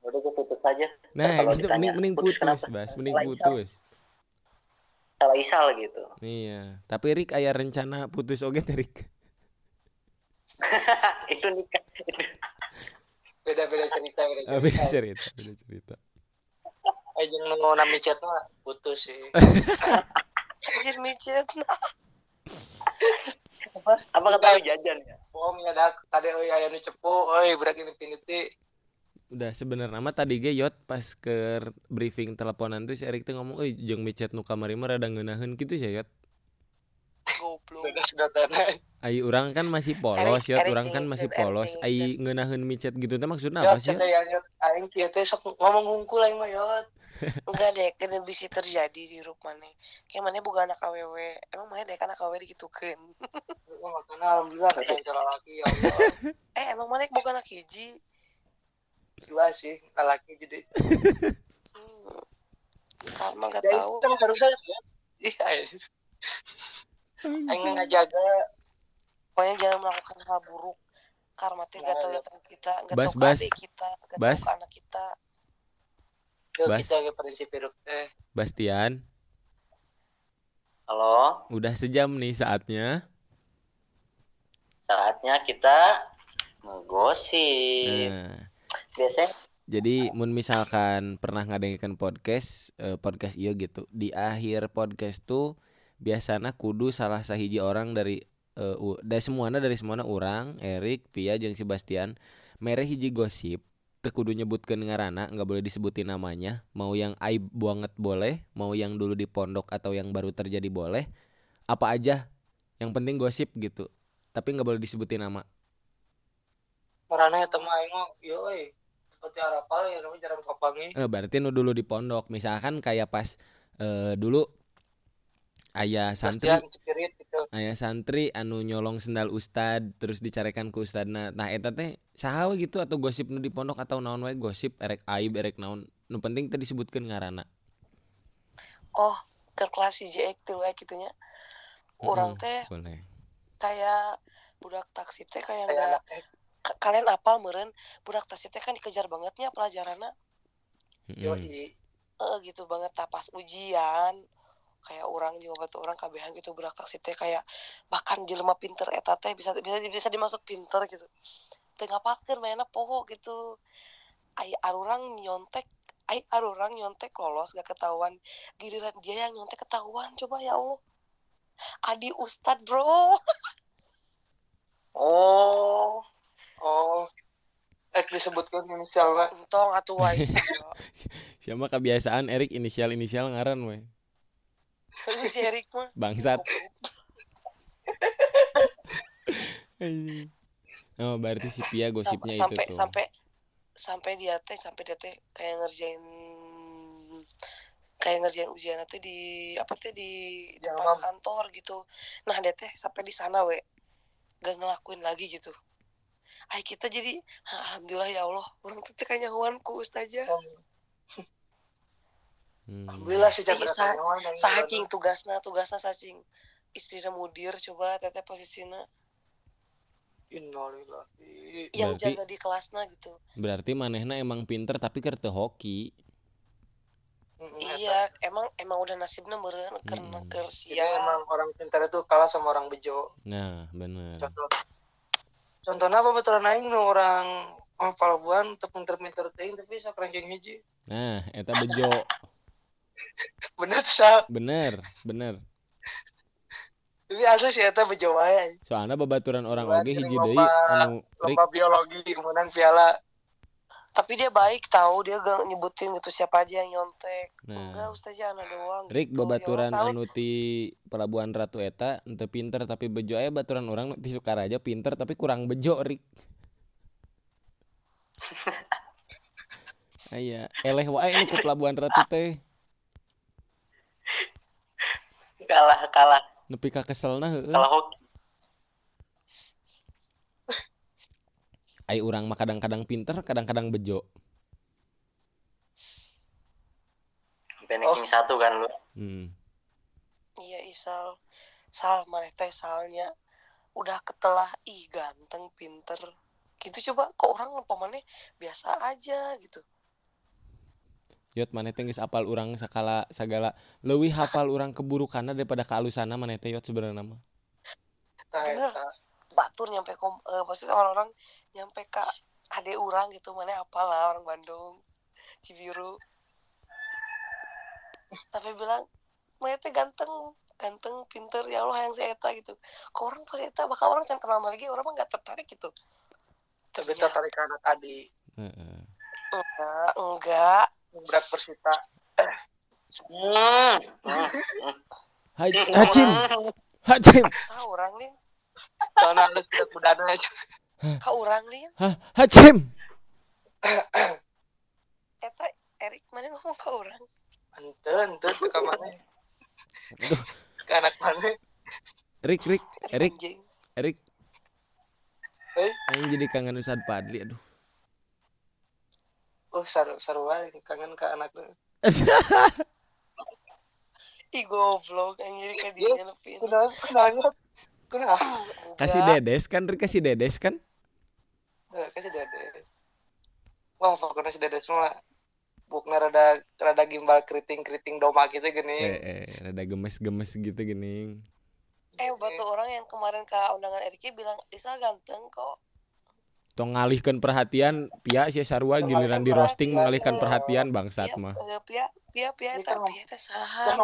Udah gue putus aja. Nah kalau gitu ditanya, mending mending putus bas mending Salah isal. putus. Salah isal gitu. Iya tapi Rik aya rencana putus oge teh Rik itu nikah. Itu beda beda cerita beda Ah, beda cerita. cerita beda cerita eh jangan mau nami chat mah putus sih. [LAUGHS] Anjir micet. apa? Apa kata lu jajan ya? Om ya dak. Tadi oi aya nu cepu oi berak ini piniti udah sebenarnya mah tadi ge yot pas ke briefing teleponan tuh si Erik tuh ngomong euy jeung micet nu kamari mah rada ngeunaheun kitu sih yot. Goblok. ai urang kan masih polos yot. Urang kan masih polos. Ai ngeunaheun micet gitu teh maksudna ya apa sih ya aing kieu teh sok ngomong hungkul aing mah yot Enggak deh, kan bisa terjadi di grup mana. Kayak mana bukan anak AWW. Emang mana deh kan anak AWW digitukeun. Ya, makanya alhamdulillah ada yang cara laki ya Allah Eh emang mana bukan anak hiji. dua sih laki jadi Hmm. Karma gak ya tahu. kan harusnya ya. iya aing ngajaga Pokoknya jangan melakukan hal buruk. Karma teh gak tahu datang kita, gak tahu kita, gak Bas. tahu anak kita. Bas. kita ke prinsip hidup teh Bastian. Halo? Udah sejam nih saatnya. Saatnya kita ngegosip. Nah. Biasanya Jadi mun misalkan pernah ngadengekeun podcast eh, podcast iya gitu. Di akhir podcast tuh biasanya kudu salah sahiji orang dari eh, u- dari semuanya dari semuanya orang, Erik, Pia jeung Sebastian mere hiji gosip kudu nyebutkeun ngaranna, nggak boleh disebutin namanya. Mau yang aib banget boleh, mau yang dulu di pondok atau yang baru terjadi boleh. Apa aja. Yang penting gosip gitu. Tapi nggak boleh disebutin nama. marana ya teman aing mah yo euy seperti arapal ya namanya jarang kapangi Eh, berarti nu dulu di pondok. Misalkan kayak pas eh, dulu ayah santri, gitu ayah santri anu nyolong sendal ustad terus dicarekan ke ustadna. Nah, eta teh saha we gitu atau gosip nu di pondok atau naon wae gosip erek aib erek naon. Nu penting teh disebutkeun ngaranna. Oh, ke kelas hiji tuh ya gitunya. Orang teh boleh. kayak budak taksi teh kayak enggak kalian apal meren budak taksi teh kan dikejar bangetnya pelajarannya yo Mm-mm. i eh gitu banget tak pas ujian kayak orang juga batu orang kabehan gitu budak taksi teh kayak bahkan jelema pinter eta teh bisa bisa bisa dimasuk pinter gitu. Teu ngapalkeun mainnya poho gitu. Ai arurang nyontek ai arurang nyontek lolos gak ketahuan. Giliran dia yang nyontek ketahuan coba ya Allah. Adi Ustad bro. [LAUGHS] Oh oh. Eh disebutkan inisial mah entong atuh wae [LAUGHS] Siapa kebiasaan Erik? Inisial-inisial ngaran we. Si Erik mah Bangsat. [LAUGHS] Oh, berarti si Pia gosipnya itu sampai tuh. sampai sampai dia teh sampai dia teh kayak ngerjain kayak ngerjain ujian teh di apa teh di Ya, depan kantor gitu. Nah dia teh sampai di sana we. Gak ngelakuin lagi gitu. Ay kita jadi "Ah, alhamdulillah ya Allah. Orang tuh teh kayaknya ku ustazah Hmm. alhamdulillah sih Iya, sa- sahacing tugasna tugasna sahacing istrinya mudir coba teteh posisinya innalillahi yang Berarti- jaga di kelasnya gitu Berarti manehna emang pinter tapi keur teu hoki. Iya emang emang udah nasibnya meureun karena Mm-mm. keur Jadi sia emang orang pintar itu kalah sama orang bejo. Nah, bener. Contoh, contohnya apa betul aing nu orang oh, palabuhan untuk pinter-pinter teuing tapi sok ranking hiji. Nah, eta bejo. [LAUGHS] [LAUGHS] Bener tuh, sa. Bener, bener. Tapi asli sih eta bejo wae. Soalnya babaturan orang oge kirim hiji deui anu Rik, Lomba biologi menang piala. tapi dia baik tahu dia gak nyebutin gitu siapa aja yang nyontek enggak Nah, ustazah anak doang Rik gitu. babaturan Ya anu ti Pelabuhan Ratu eta ente pinter tapi bejo aya baturan orang ti Sukaraja pinter tapi kurang bejo Rik. [LAUGHS] Aya, eleh wae nu ku Pelabuhan Ratu teh. Kalah kalah. Nepi ka keselna heueuh. kalah hoki. Ai urang mah kadang-kadang pinter, kadang-kadang bejo. sampai ranking satu kan lu. Hmm. iya isal sal. Maneh teh salnya? Udah ketelah ih ganteng pinter. Gitu coba kok orang lupa maneh biasa aja gitu Yot mana teh geus apal urang sakala sagala leuwih hafal urang keburukanna daripada kealusana mana teh Yot sebenarnya mah. Eta. batur nyampe kom eh, maksudnya orang-orang nyampe ke ade orang gitu mana apalah orang Bandung Cibiru tapi bilang mana teh ganteng ganteng pinter ya Allah yang si Eta gitu kok orang pas Eta bakal orang can kenal lagi orang mah nggak tertarik gitu Tapi tertarik ke anak adik. Heeh. enggak enggak Berat persita. Hai Hacim. Hacim. ah orang nih Soalnya ada tidak budana aja. kau orang nih Ha, Hacim. Eta Erik mana ngomong ke orang Ente, ente, tuh ke mana? Ke anak mana? Rik Rik Erik Erik. Eh? Aing jadi kangen Ustad Padli aduh. Oh, saru, saru aja. Kangen ke anaknya. [LAUGHS] ih goblok anjing kayak dia nyelepin Kenapa? Kenapa? Kenapa? Kasih dedes kan Rik kasih dedes kan? Kasih dede. Wah, pokoknya si dede semua. Bukna rada rada gimbal keriting-keriting doma gitu gini. Eh, eh rada gemes-gemes gitu gini. Eh, batu orang yang kemarin ke undangan Eriki bilang Isa ganteng kok. Tong ngalihkan perhatian Pia si Sarwa giliran di roasting mengalihkan perhatian bangsat Pia, mah. Pia, Pia, Pia, Pia, teh saha.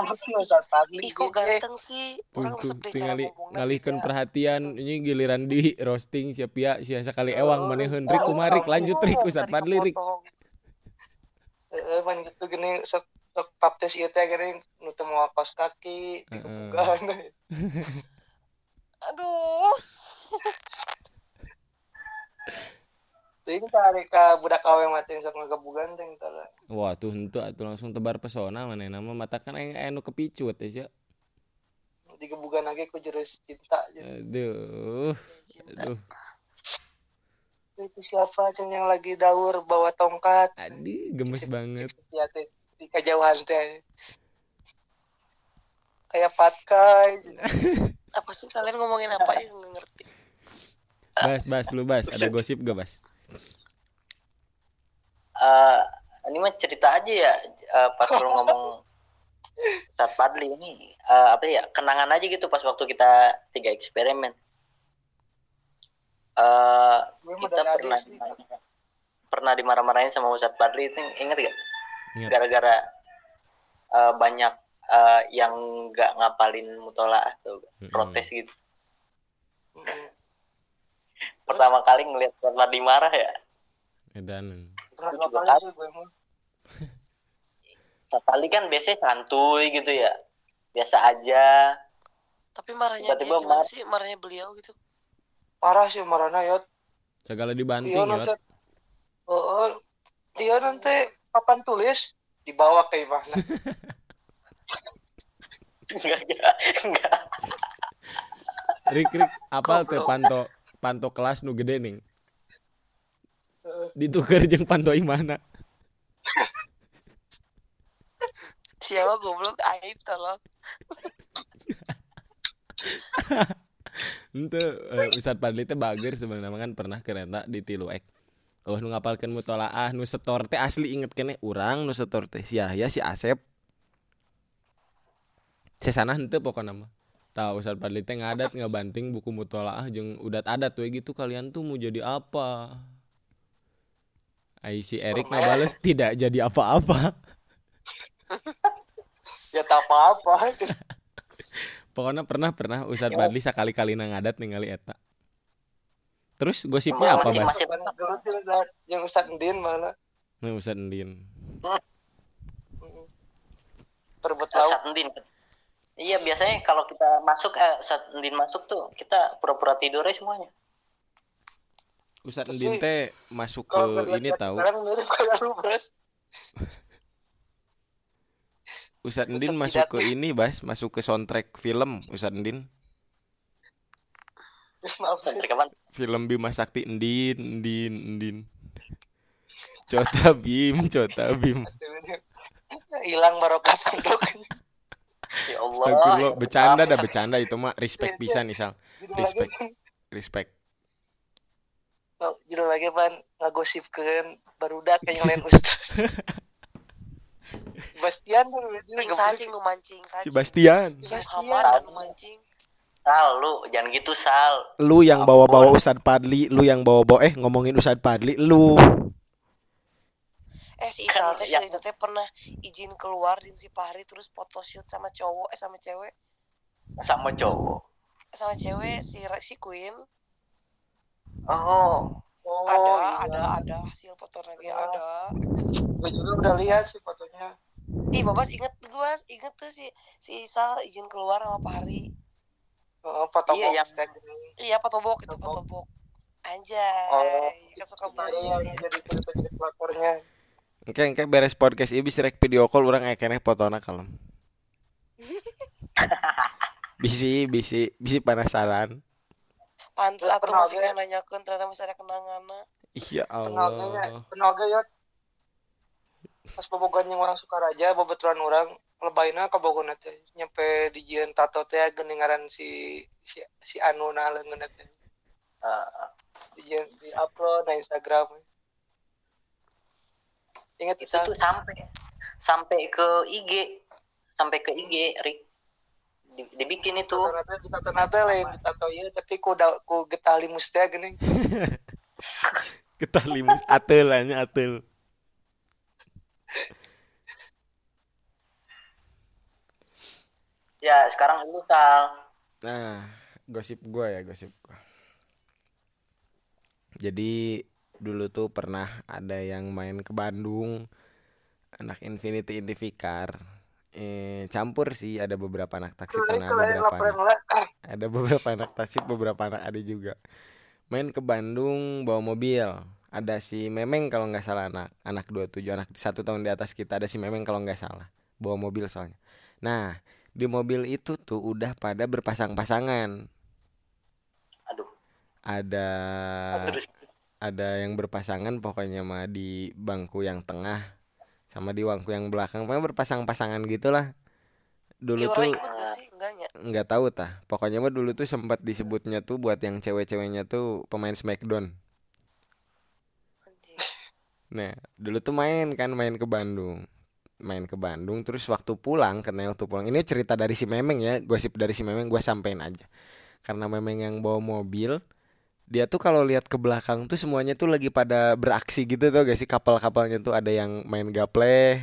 Ih, kok gitu, eh. ganteng sih. Tuh, Orang tuh, tuh ngalihkan perhatian ini giliran di roasting si Pia si sekali ewang Oh, manehun Rik kumarik lanjut Rik tadi Padli Rik. Eh, pan gitu gini sok sok paptes ieu teh gini nu teu moal kaos kaki. [LAUGHS] Aduh. [LAUGHS] Ting tarik ka budak awe mati sok ngagebugan ting tara. Wah tuh henteu atuh langsung tebar pesona mana nama mata kan aya anu kepicut teh sia. Digebugan lagi ku jeris cinta aja. Aduh. Aduh. Itu siapa cen yang lagi daur bawa tongkat. Aduh gemes banget. [LAUGHS] Ya teh di kejauhan teh. Kayak patkai. [LAUGHS] Apa sih kalian ngomongin apa ya nggak ngerti. Bas bas lu bas ada gosip gak bas? Eh, ini mah cerita aja ya eh, pas lu ngomong saat Padli ini eh, apa ya kenangan aja gitu pas waktu kita tiga eksperimen eh mah kita pernah pernah dimarah-marahin sama Ustadz Padli itu inget gak? Ingat. Gara-gara eh, banyak eh, yang nggak ngapalin mutolaah tuh Mm-mm. protes gitu. Mm. Pertama kali ngeliat Ustadz Padli marah ya, Edan. Pernah juga kali gue Padli kan biasanya santuy gitu ya, biasa aja. Tapi marahnya dia Tiba-tiba gimana mar- sih? Marahnya beliau gitu. Parah sih marahna ya. Segala dibanting ya. nanti. Oh, iya nanti papan tulis dibawa ke imahna. [LAUGHS] Enggak, enggak, enggak. Rik Rik apal teh panto panto kelas nu gede nih. Ditukar jeung panto imana. Siapa goblok aib tolong. Ente uh, Ustad Padli teh bager sebenarnya kan pernah kereta di Tiluek. Oh nu ngapalkeun mutolaah nu setor teh asli inget kene urang nu setor teh si Yahya si Asep. Sesana henteu pokokna mah. Tahu Ustad Padli teh ngadat ngabanting buku mutolaah jeung udat adat we gitu kalian tuh mau jadi apa? Ai si Erik ngabales tidak jadi apa-apa. [LAUGHS] ya tak apa-apa. Pokoknya pernah pernah Ustad Padli sekali-kali ngadat ningali eta. Terus gosipnya apa, ada yang Ustaz Ndin malah Nah, Ustad Endin. perebut lauk. Saat Ndin. Iya biasanya kalau kita masuk eh, saat Ndin masuk tuh kita pura-pura tidur aja semuanya. Ustad Tapi- Endin teh masuk ke Kalau ini tahu. Sekarang mirip kayak lu, Bas. [LAUGHS] Ustad Endin masuk ke ini, Bas, masuk ke soundtrack film Ustad Endin. Maaf. Dari kapan? Film Bima Sakti Endin, Endin, Endin. Cota Bim, Cota Bim. [LAUGHS] Hilang barokah pondok. Ya Allah. Astagfirullah, bercanda dah bercanda itu mah respect pisan misal. Judul Respect. lagi, Respect. oh, judul lagi pan ngagosipkeun barudak yang [LAUGHS] lain Ustaz. [LAUGHS] Bastian tuh cing sacing lu mancing si Bastian Bastian. anu mancing Sal lu jangan gitu Sal lu yang bawa-bawa Ustad Padli lu yang bawa-bawa eh ngomongin Ustad Padli lu eh si Kan Isal teh kali itu teh pernah izin keluar di si Fahri terus photoshoot sama cowok eh sama cewek. Sama cowok? Sama cewek si si Queen. Oh. Oh, ada iya. ada ada hasil foto lagi Oh. ada. Gue juga udah lihat sih fotonya. Ih babas inget babas inget tuh si si Isal izin keluar sama Fahri oh, foto Iya, box yang- iya fotobok itu Fotobok. fotobok anjay Oh, kesuka Iya, banget jadi cerita jadi pelapornya Oke, oke beres podcast ini bisa rek video call orang ekene fotona kalem. bisi, bisi, bisi penasaran. pantes atau pernah masih kayak nanyakan ternyata masih ada kenangan Iya Allah. tenaga ya. Pas bobogan yang orang Sukaraja boboturan orang lebayna ke Bogor teh. Nyampe di jian tato teh geningaran si si si Anu na leungeun teh. Eh, di jian di upload na Instagram ingat itu kita? tuh sampai sampai ke IG sampai ke IG Rik Di- dibikin itu. Tato nate lain di tato ieu tapi ku da ku getali mustia geuning [LAUGHS] Kita limu atel nya atel. ya sekarang lu Sal. Nah, gosip gua ya, gosip gua. Jadi dulu tuh pernah ada yang main ke Bandung anak Infinity Indivikar eh campur sih ada beberapa anak taksi pernah beberapa anak, ada beberapa anak taksi beberapa anak ada juga. Main ke Bandung bawa mobil. Ada si Memeng kalau nggak salah anak anak 27 anak satu tahun di atas kita. Ada si Memeng kalau nggak salah bawa mobil soalnya. Nah di mobil itu tuh udah pada berpasang-pasangan. Aduh. Ada terus ada yang berpasangan pokoknya mah di bangku yang tengah sama di bangku yang belakang. Pokoknya berpasang-pasangan gitulah. Dulu Iya, tuh nggak tahu tah. Pokoknya mah dulu tuh sempat disebutnya tuh buat yang cewek-ceweknya tuh pemain Smackdown. [LAUGHS] Nah dulu tuh main kan main ke Bandung. Main ke Bandung terus waktu pulang karena waktu pulang ini cerita dari si Memeng ya gosip dari si Memeng gua sampein aja. Karena Memeng yang bawa mobil dia tuh kalau lihat ke belakang tuh semuanya tuh lagi pada beraksi gitu tuh gak sih? Kapal-kapalnya tuh ada yang main gaple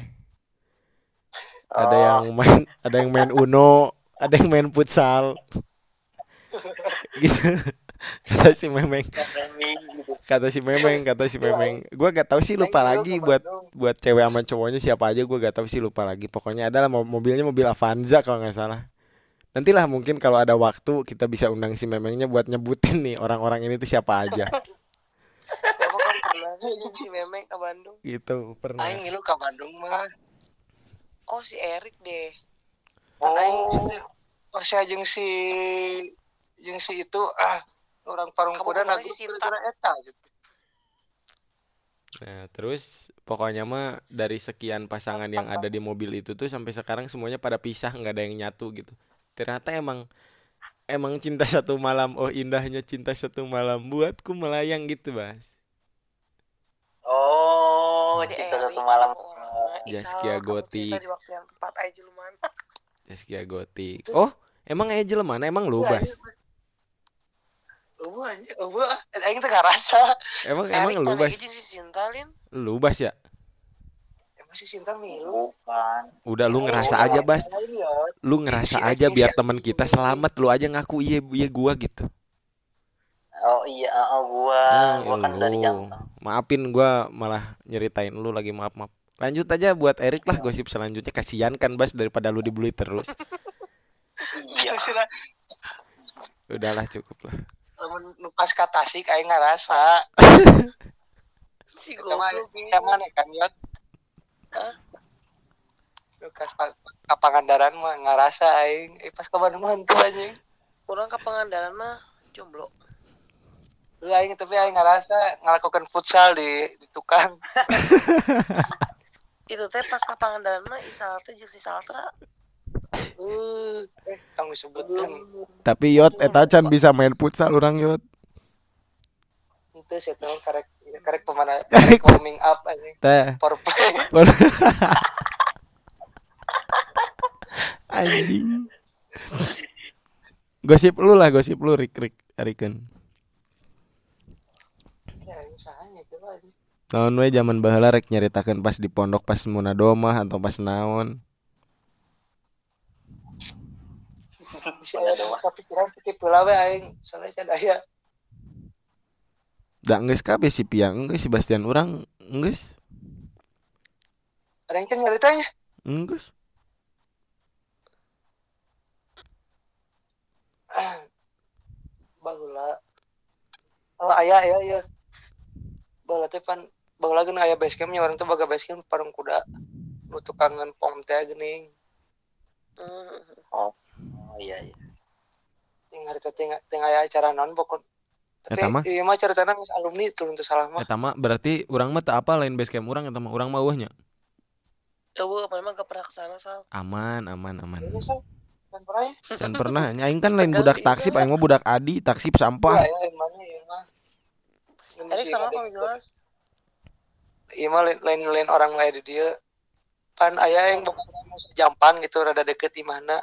ada Oh. yang main ada yang main Uno ada yang main futsal. Gitu. Kata si Memeng. Kata si Memeng kata si Memeng gua gak tahu sih lupa lagi buat buat cewek sama cowoknya siapa aja gua gak tahu sih lupa lagi. Pokoknya adalah mo- mobilnya mobil Avanza kalau nggak salah nantilah mungkin kalau ada waktu kita bisa undang si Memengnya buat nyebutin nih orang-orang ini tuh siapa aja. [LAUGHS] Kan pernah si Memeng ke Bandung? Gitu pernah. Aing ngilu ke Bandung mah. Oh si Erik deh. Oh. Oh si jeung si jeung si itu ah orang parung kuda sih, Sinta? eta gitu. Nah, terus pokoknya mah dari sekian pasangan yang ada di mobil itu tuh sampai sekarang semuanya pada pisah, nggak ada yang nyatu gitu. Ternyata emang emang cinta satu malam, oh indahnya cinta satu malam buatku melayang gitu, Bas. oh Jadi cinta Erik satu malam orang Isal, Zaskia kamu Gotik. cinta di waktu yang tepat aja lu man Zaskia [LAUGHS] Gotik. Oh, emang Angel mana? Emang lu, Bas? Eueuh anjing, eueuh. Aing teh ngarasa. Emang emang lu, Bas? Lin Lu, Bas ya? Emang si Sinta milu. bukan Udah lu ngerasa aja, Bas. Lu ngerasa aja biar teman kita selamat, lu aja ngaku iya iya gua gitu. oh iya oh, gua Ah, gua kan dari Jakarta Maafin gua malah nyeritain lu lagi maaf maaf. Lanjut aja buat Erik lah gosip selanjutnya kasihan kan Bas daripada lu dibully terus. [LAUGHS] iya Udahlah cukup lah. Lamun nu pas ka Tasik aing ngarasa. [LAUGHS] si goblok eta mana kan yot. Nu kas pa- ka Pangandaran mah ngarasa aing. Eh pas ka Bandung mah henteu anjing. orang ke Pangandaran mah jomblo Heuh aing tapi aing ngarasa ngalakukan futsal di di tukang. [LAUGHS] itu teh pas ke Pangandaran mah Isal teh jeung si Saltra Uh, eh tong disebutkan. Tapi Yot eta can bisa main futsal orang Yot. Henteu sih karek karek pemana [LAUGHS] karek warming up anjing. Teh. Power play. [LAUGHS] Anjing. Gosip lu lah, gosip lu Rik Rik coba Naon we zaman baheula rek nyaritakeun pas di pondok pas muna domah atau pas naon. kepikiran titip heula we aing soalnya can aya Da geus kabeh si Pia, geus si Bastian urang. Geus. ada yang kan nyaritanya Geus. baheula oh aya aya aya baheula teh pan baheula geuna aya base campnya orang teh baga base camp parung kuda. Nu tukangan pom teh geuning. Hmm. oh iya iya. Tinggal tinggal tinggal aya acara non pokok tapi Eta mah? iya mah ceritanya alumni turun teu salah mah Eta mah berarti urang mah teu apa lain base camp urang eta mah urang mah eueuhnya. Ya bu, memang gak pernah ke sana sal. Aman, aman, aman. Ini sih, kan pernah ya? Can pernah, [LAUGHS] aing kan lain budak taksip, aing mah budak adi, taksip sampah. Iya, iya, mana ya mah. Erik sama kamu jelas. Iya mah lain lain, lain orang lain di dia. Pan aya yang jampan gitu rada deket di mana.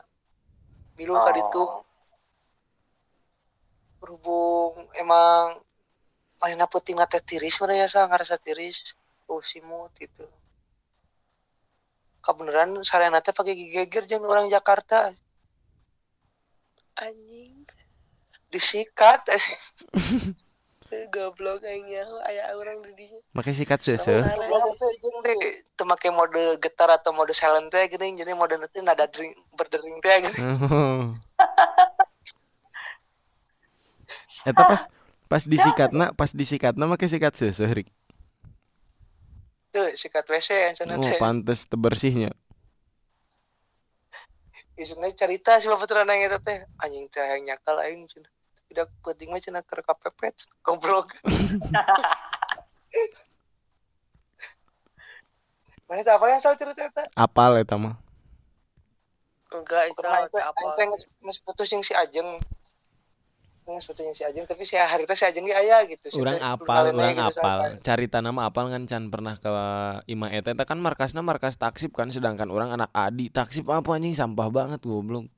Milu ka ditu Oh, berhubung emang mainnya putih mata tiris mana ya sa ngerasa tiris. Oh simut gitu. Kebeneran sarana teh pakai gigi geger jeung orang Jakarta Anjing. disikat [LAUGHS] Eh, Goblok kayaknya aya orang di dinya. Make sikat seuseuh. itu make mode getar atau mode silent teh gini jadi mode nanti nada dering berdering teh gini Oh. [LAUGHS] Eta pas pas disikatna, pas disikatna make sikat seuseuh Rik. tuh sikat WC yang sana Oh, teh pantes teu bersihnya. isungnya cerita si bapak terang yang itu teh anjing teh yang nyakal aing cenah tidak penting mah cenah keur kapepet goblok Mana teh apa yang salah cerita eta? Apal eta mah. Enggak, itu apa. aing teh geus putus yang si Ajeng. Putus yang si Ajeng tapi si hari si Ajeng ge aya gitu. Si Urang apal, urang gitu, apal. sampai- Carita nama apal kan can pernah ke Ima eta eta kan markasna markas taksip kan sedangkan orang anak adi taksip apa anjing sampah banget goblok. [LAUGHS]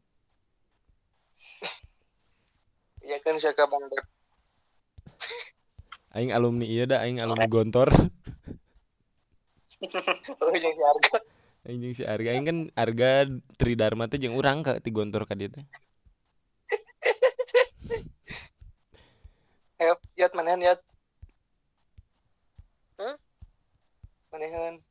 Iya kan ke Bang. [LAUGHS] Aing alumni ieu da aing alumni [LAUGHS] Gontor. Oh jeung si Arga. Anjing si Arga aing kan Arga Tridharma teh jeung urang ka ti Gontor ka dieu teh. Ayo, yat manehan yat. Hah? Manehan.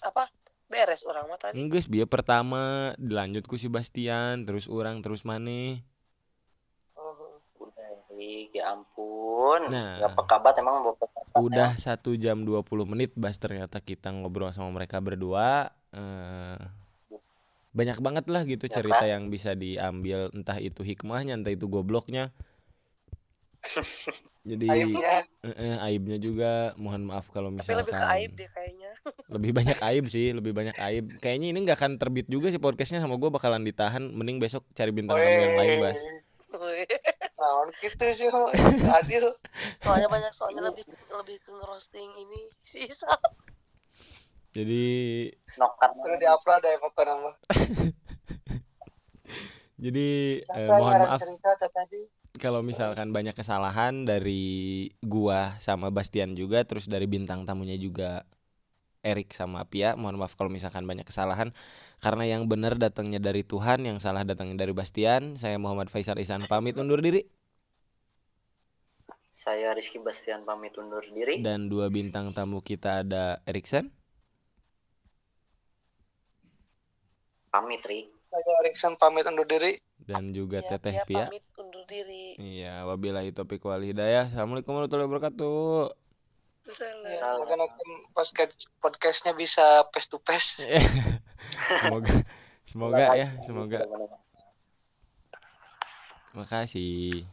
Apa? Beres orang mah tadi. Geus bieu pertama dilanjut ku si Bastian terus urang terus maneh. Oh. ya ampun Nah. nggak pekabat emang mau pekabat Udah satu jam 20 menit Bas ternyata kita ngobrol sama mereka berdua eh, Banyak banget lah gitu Ya, cerita pasti. yang bisa diambil Entah itu hikmahnya, entah itu gobloknya Jadi Aibnya. eh, eh, aibnya juga mohon maaf kalau Tapi misalkan lebih ke aib deh kayaknya. [LAUGHS] Lebih banyak aib sih, lebih banyak aib Kayaknya ini nggak akan terbit juga sih podcastnya sama gue bakalan ditahan Mending besok cari bintang tamu yang lain Bas. [LAUGHS] Naon gitu sih, adil. soalnya banyak soalnya lebih lebih ke ngerosting ini si Sal. Jadi nokat Udah diupload ya pokoknya mah. [LAUGHS] jadi eh, mohon maaf cerita tadi. Kalau misalkan banyak kesalahan dari gua sama Bastian juga terus dari bintang tamunya juga Erik sama Pia mohon maaf kalau misalkan banyak kesalahan. Karena yang benar datangnya dari Tuhan yang salah datangnya dari Bastian saya Muhammad Faisal Isan pamit undur diri. Saya Rizky Bastian pamit undur diri. Dan dua bintang tamu kita ada Erikson. Pamit Rik Saya Erikson pamit undur diri. dan juga Ya, Teteh dia Pia. pamit diri. iya wabillahi taufiq wal hidayah assalamualaikum warahmatullahi wabarakatuh. Ya, podcast podcastnya bisa face to face. [LAUGHS] semoga semoga ya semoga makasih